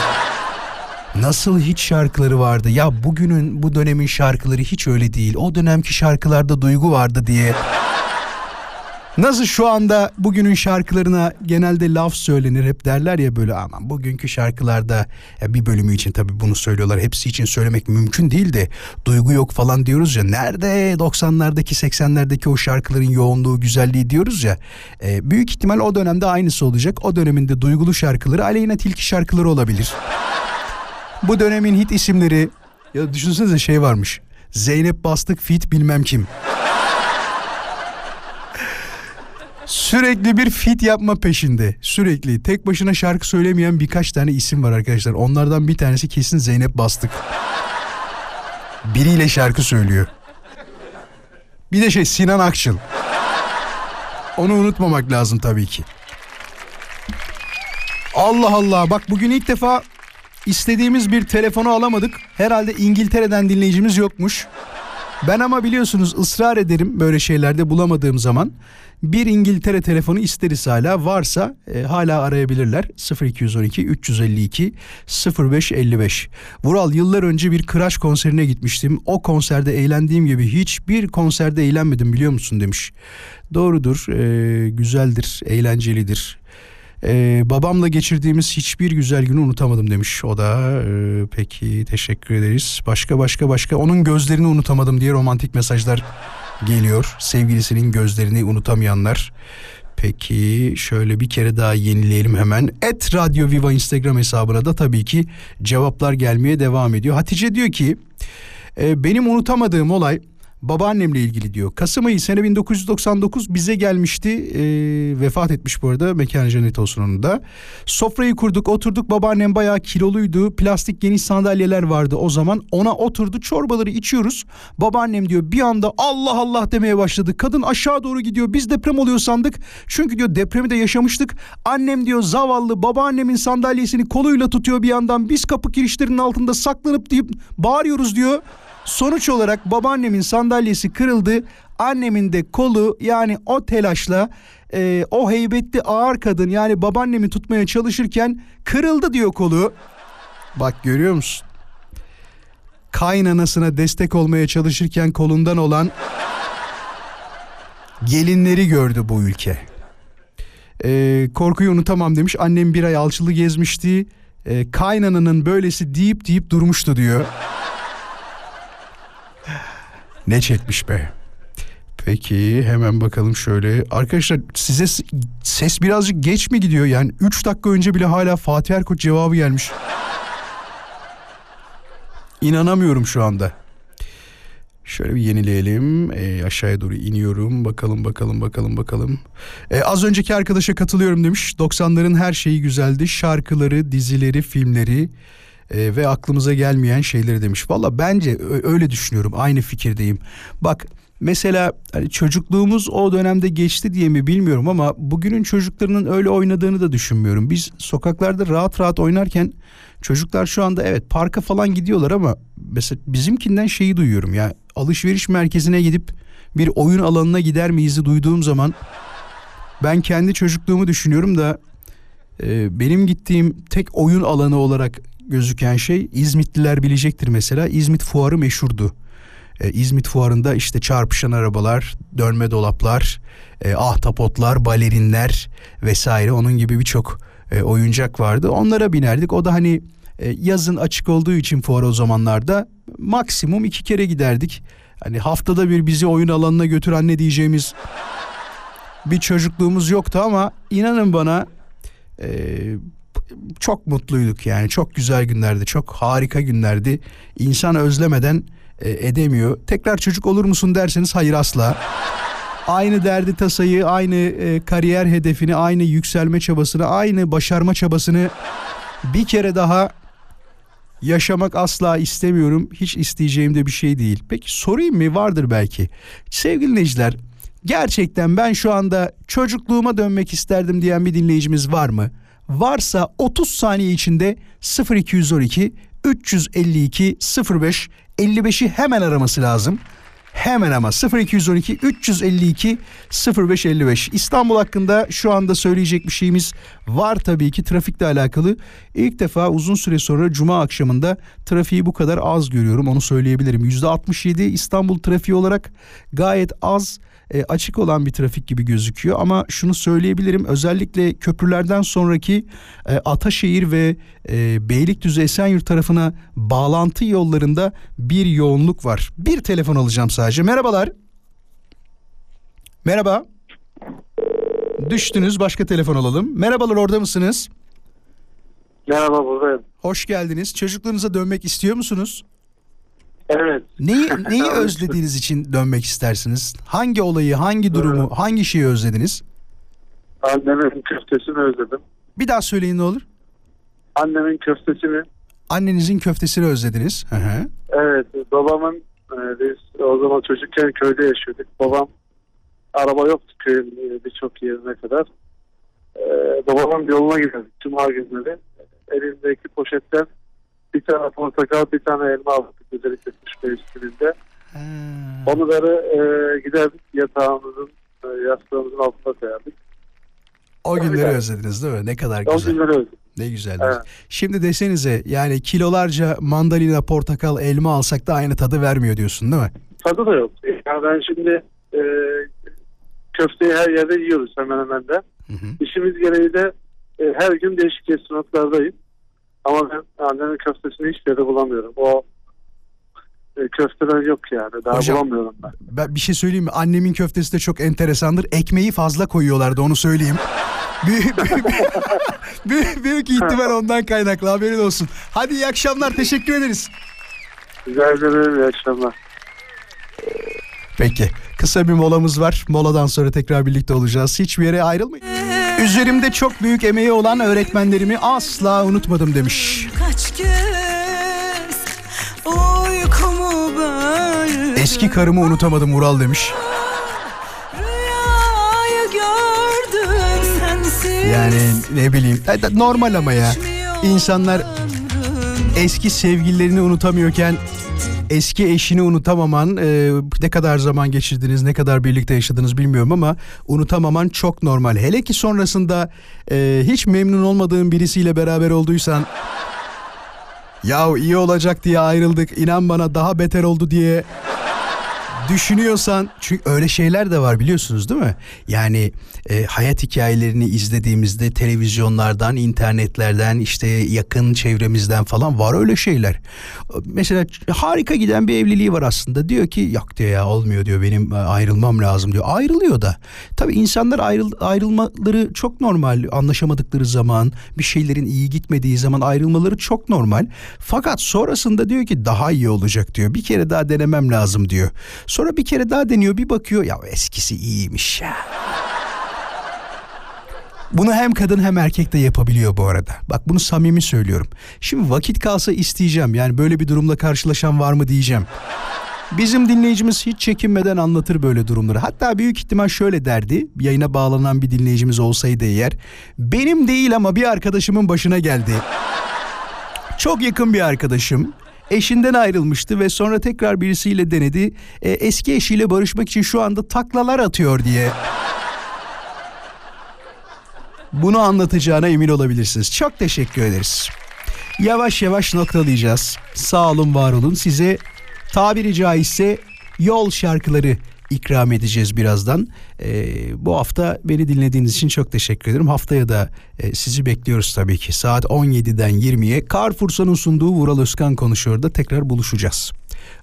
nasıl hiç şarkıları vardı. Ya bugünün bu dönemin şarkıları hiç öyle değil. O dönemki şarkılarda duygu vardı diye. Nasıl şu anda bugünün şarkılarına genelde laf söylenir hep derler ya böyle aman bugünkü şarkılarda ya bir bölümü için tabii bunu söylüyorlar hepsi için söylemek mümkün değil de duygu yok falan diyoruz ya nerede 90'lardaki 80'lerdeki o şarkıların yoğunluğu güzelliği diyoruz ya e, büyük ihtimal o dönemde aynısı olacak. O döneminde duygulu şarkıları Aleyna Tilki şarkıları olabilir. Bu dönemin hit isimleri ya düşünsenize şey varmış Zeynep Bastık fit bilmem kim Sürekli bir fit yapma peşinde. Sürekli. Tek başına şarkı söylemeyen birkaç tane isim var arkadaşlar. Onlardan bir tanesi kesin Zeynep Bastık. Biriyle şarkı söylüyor. Bir de şey Sinan Akçıl. Onu unutmamak lazım tabii ki. Allah Allah bak bugün ilk defa istediğimiz bir telefonu alamadık. Herhalde İngiltere'den dinleyicimiz yokmuş. Ben ama biliyorsunuz ısrar ederim böyle şeylerde bulamadığım zaman. Bir İngiltere telefonu isteriz hala varsa e, hala arayabilirler 0212 352 0555. Vural yıllar önce bir Crash konserine gitmiştim. O konserde eğlendiğim gibi hiçbir konserde eğlenmedim biliyor musun demiş. Doğrudur e, güzeldir eğlencelidir. Ee, babamla geçirdiğimiz hiçbir güzel günü unutamadım demiş o da. Ee, peki teşekkür ederiz. Başka başka başka onun gözlerini unutamadım diye romantik mesajlar geliyor. Sevgilisinin gözlerini unutamayanlar. Peki şöyle bir kere daha yenileyelim hemen. Et Radyo Viva Instagram hesabına da tabii ki cevaplar gelmeye devam ediyor. Hatice diyor ki e, benim unutamadığım olay babaannemle ilgili diyor. Kasım ayı sene 1999 bize gelmişti. E, vefat etmiş bu arada. Mekan cennet olsun onun da. Sofrayı kurduk oturduk. Babaannem bayağı kiloluydu. Plastik geniş sandalyeler vardı o zaman. Ona oturdu çorbaları içiyoruz. Babaannem diyor bir anda Allah Allah demeye başladı. Kadın aşağı doğru gidiyor. Biz deprem oluyor sandık. Çünkü diyor depremi de yaşamıştık. Annem diyor zavallı babaannemin sandalyesini koluyla tutuyor bir yandan. Biz kapı kirişlerinin altında saklanıp deyip bağırıyoruz diyor. Sonuç olarak babaannemin sandalyesi kırıldı. Annemin de kolu yani o telaşla e, o heybetli ağır kadın yani babaannemi tutmaya çalışırken kırıldı diyor kolu. Bak görüyor musun? Kaynanasına destek olmaya çalışırken kolundan olan gelinleri gördü bu ülke. E, korkuyu unutamam demiş. Annem bir ay alçılı gezmişti. E, kaynananın böylesi deyip deyip durmuştu diyor. Ne çekmiş be. Peki hemen bakalım şöyle. Arkadaşlar size ses birazcık geç mi gidiyor? Yani 3 dakika önce bile hala Fatih Erkoç cevabı gelmiş. İnanamıyorum şu anda. Şöyle bir yenileyelim. Ee, aşağıya doğru iniyorum. Bakalım bakalım bakalım bakalım. Ee, az önceki arkadaşa katılıyorum demiş. 90'ların her şeyi güzeldi. Şarkıları, dizileri, filmleri e, ve aklımıza gelmeyen şeyleri demiş. Valla bence öyle düşünüyorum. Aynı fikirdeyim. Bak mesela hani çocukluğumuz o dönemde geçti diye mi bilmiyorum ama bugünün çocuklarının öyle oynadığını da düşünmüyorum. Biz sokaklarda rahat rahat oynarken çocuklar şu anda evet parka falan gidiyorlar ama mesela bizimkinden şeyi duyuyorum ya alışveriş merkezine gidip bir oyun alanına gider miyiz duyduğum zaman ben kendi çocukluğumu düşünüyorum da e, benim gittiğim tek oyun alanı olarak gözüken şey İzmitliler bilecektir mesela. İzmit fuarı meşhurdu. E, İzmit fuarında işte çarpışan arabalar, dönme dolaplar, e, ahtapotlar, balerinler vesaire onun gibi birçok e, oyuncak vardı. Onlara binerdik. O da hani e, yazın açık olduğu için fuar o zamanlarda maksimum iki kere giderdik. Hani haftada bir bizi oyun alanına götür anne diyeceğimiz bir çocukluğumuz yoktu ama inanın bana e, çok mutluyduk yani. Çok güzel günlerdi çok harika günlerdi. İnsan özlemeden e, edemiyor. Tekrar çocuk olur musun derseniz hayır asla. Aynı derdi tasayı aynı e, kariyer hedefini aynı yükselme çabasını aynı başarma çabasını bir kere daha yaşamak asla istemiyorum. Hiç isteyeceğim de bir şey değil. Peki sorayım mı? Vardır belki. Sevgili dinleyiciler gerçekten ben şu anda çocukluğuma dönmek isterdim diyen bir dinleyicimiz var mı? Varsa 30 saniye içinde 0212 352 05 55'i hemen araması lazım. Hemen ama 0212 352 05 55 İstanbul hakkında şu anda söyleyecek bir şeyimiz var tabii ki trafikle alakalı. İlk defa uzun süre sonra cuma akşamında trafiği bu kadar az görüyorum onu söyleyebilirim. %67 İstanbul trafiği olarak gayet az e, açık olan bir trafik gibi gözüküyor ama şunu söyleyebilirim özellikle köprülerden sonraki e, Ataşehir ve e, Beylikdüzü Esenyurt tarafına bağlantı yollarında bir yoğunluk var. Bir telefon alacağım sadece. Merhabalar. Merhaba. Düştünüz başka telefon alalım. Merhabalar orada mısınız? Merhaba buradayım. Hoş geldiniz. Çocukluğunuza dönmek istiyor musunuz? Evet. Neyi neyi özlediğiniz için dönmek istersiniz? Hangi olayı, hangi durumu, hangi şeyi özlediniz? Annemin köftesini özledim. Bir daha söyleyin ne olur. Annemin köftesini. Annenizin köftesini özlediniz. Hı hı. Evet. Babamın e, biz o zaman çocukken köyde yaşıyorduk. Babam araba yoktu köyün e, birçok yerine kadar. e, babamın yoluna giderdik Cuma günleri. Elimdeki poşetten bir tane portakal bir tane elma aldık özellikle kış mevsiminde. Onları e, giderdik yatağımızın e, yastığımızın altına koyardık. O günleri özlediniz değil mi? Ne kadar O güzel. günleri özledim. Ne güzel. Evet. Şimdi desenize yani kilolarca mandalina, portakal, elma alsak da aynı tadı vermiyor diyorsun değil mi? Tadı da yok. Yani ben şimdi e, köfteyi her yerde yiyoruz hemen hemen de. İşimiz gereği de e, her gün değişik restoranlardayım. Ama ben annemin köftesini hiçbir yerde bulamıyorum. O e, köfteler yok yani. Daha Hocam- bulamıyorum ben. Ben bir şey söyleyeyim mi? Annemin köftesi de çok enteresandır. Ekmeği fazla koyuyorlardı onu söyleyeyim. büyük, büyük, büyük, ihtimal ondan kaynaklı haberin olsun. Hadi iyi akşamlar teşekkür ederiz. Rica ederim. İyi akşamlar. Peki kısa bir molamız var. Moladan sonra tekrar birlikte olacağız. Hiçbir yere ayrılmayın. Üzerimde çok büyük emeği olan öğretmenlerimi asla unutmadım demiş. Kaç kez uykumu böldüm Eski karımı unutamadım Ural demiş. Yani ne bileyim normal ama ya. İnsanlar eski sevgililerini unutamıyorken eski eşini unutamaman e, ne kadar zaman geçirdiniz ne kadar birlikte yaşadınız bilmiyorum ama unutamaman çok normal. Hele ki sonrasında e, hiç memnun olmadığın birisiyle beraber olduysan ya iyi olacak diye ayrıldık inan bana daha beter oldu diye düşünüyorsan çünkü öyle şeyler de var biliyorsunuz değil mi? Yani e, hayat hikayelerini izlediğimizde televizyonlardan, internetlerden, işte yakın çevremizden falan var öyle şeyler. Mesela harika giden bir evliliği var aslında. Diyor ki yok diyor ya olmuyor diyor benim e, ayrılmam lazım diyor. Ayrılıyor da. Tabii insanlar ayrıl, ayrılmaları çok normal. Anlaşamadıkları zaman, bir şeylerin iyi gitmediği zaman ayrılmaları çok normal. Fakat sonrasında diyor ki daha iyi olacak diyor. Bir kere daha denemem lazım diyor. Sonra bir kere daha deniyor bir bakıyor ya eskisi iyiymiş ya. Bunu hem kadın hem erkek de yapabiliyor bu arada. Bak bunu samimi söylüyorum. Şimdi vakit kalsa isteyeceğim. Yani böyle bir durumla karşılaşan var mı diyeceğim. Bizim dinleyicimiz hiç çekinmeden anlatır böyle durumları. Hatta büyük ihtimal şöyle derdi. Yayına bağlanan bir dinleyicimiz olsaydı eğer. Benim değil ama bir arkadaşımın başına geldi. Çok yakın bir arkadaşım. Eşinden ayrılmıştı ve sonra tekrar birisiyle denedi. E, eski eşiyle barışmak için şu anda taklalar atıyor diye. Bunu anlatacağına emin olabilirsiniz. Çok teşekkür ederiz. Yavaş yavaş noktalayacağız. Sağ olun, var olun. Size tabiri caizse yol şarkıları ikram edeceğiz birazdan. Ee, bu hafta beni dinlediğiniz için çok teşekkür ederim. Haftaya da e, sizi bekliyoruz tabii ki. Saat 17'den 20'ye Carrefour'un sunduğu Vural Özkan konuşuyor da tekrar buluşacağız.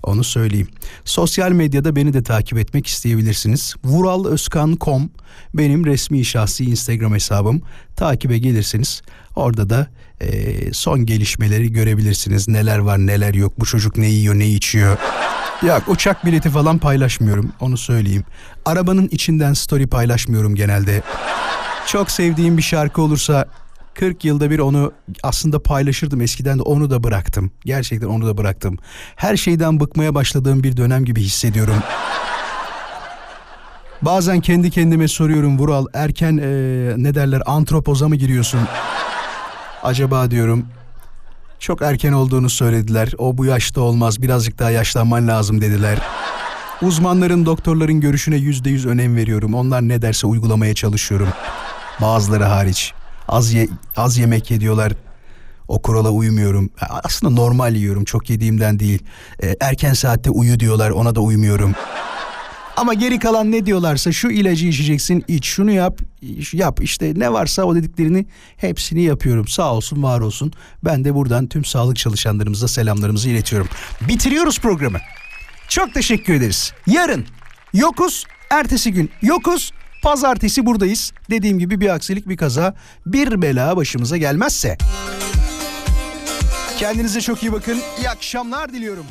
Onu söyleyeyim. Sosyal medyada beni de takip etmek isteyebilirsiniz. Vuralözkan.com benim resmi şahsi Instagram hesabım. Takibe gelirsiniz. Orada da e, son gelişmeleri görebilirsiniz. Neler var neler yok. Bu çocuk ne yiyor ne içiyor. Yok uçak bileti falan paylaşmıyorum onu söyleyeyim. Arabanın içinden story paylaşmıyorum genelde. Çok sevdiğim bir şarkı olursa 40 yılda bir onu aslında paylaşırdım eskiden de onu da bıraktım. Gerçekten onu da bıraktım. Her şeyden bıkmaya başladığım bir dönem gibi hissediyorum. Bazen kendi kendime soruyorum Vural erken e, ne derler antropoza mı giriyorsun? Acaba diyorum çok erken olduğunu söylediler. O bu yaşta olmaz birazcık daha yaşlanman lazım dediler. Uzmanların doktorların görüşüne yüzde yüz önem veriyorum. Onlar ne derse uygulamaya çalışıyorum. Bazıları hariç. Az, ye- az yemek yediyorlar. O kurala uymuyorum. Aslında normal yiyorum. Çok yediğimden değil. E, erken saatte uyu diyorlar. Ona da uymuyorum. Ama geri kalan ne diyorlarsa şu ilacı içeceksin, iç, şunu yap, yap. İşte ne varsa o dediklerini hepsini yapıyorum. Sağ olsun, var olsun. Ben de buradan tüm sağlık çalışanlarımıza selamlarımızı iletiyorum. Bitiriyoruz programı. Çok teşekkür ederiz. Yarın yokuz, ertesi gün yokuz. Pazartesi buradayız. Dediğim gibi bir aksilik, bir kaza, bir bela başımıza gelmezse. Kendinize çok iyi bakın. İyi akşamlar diliyorum.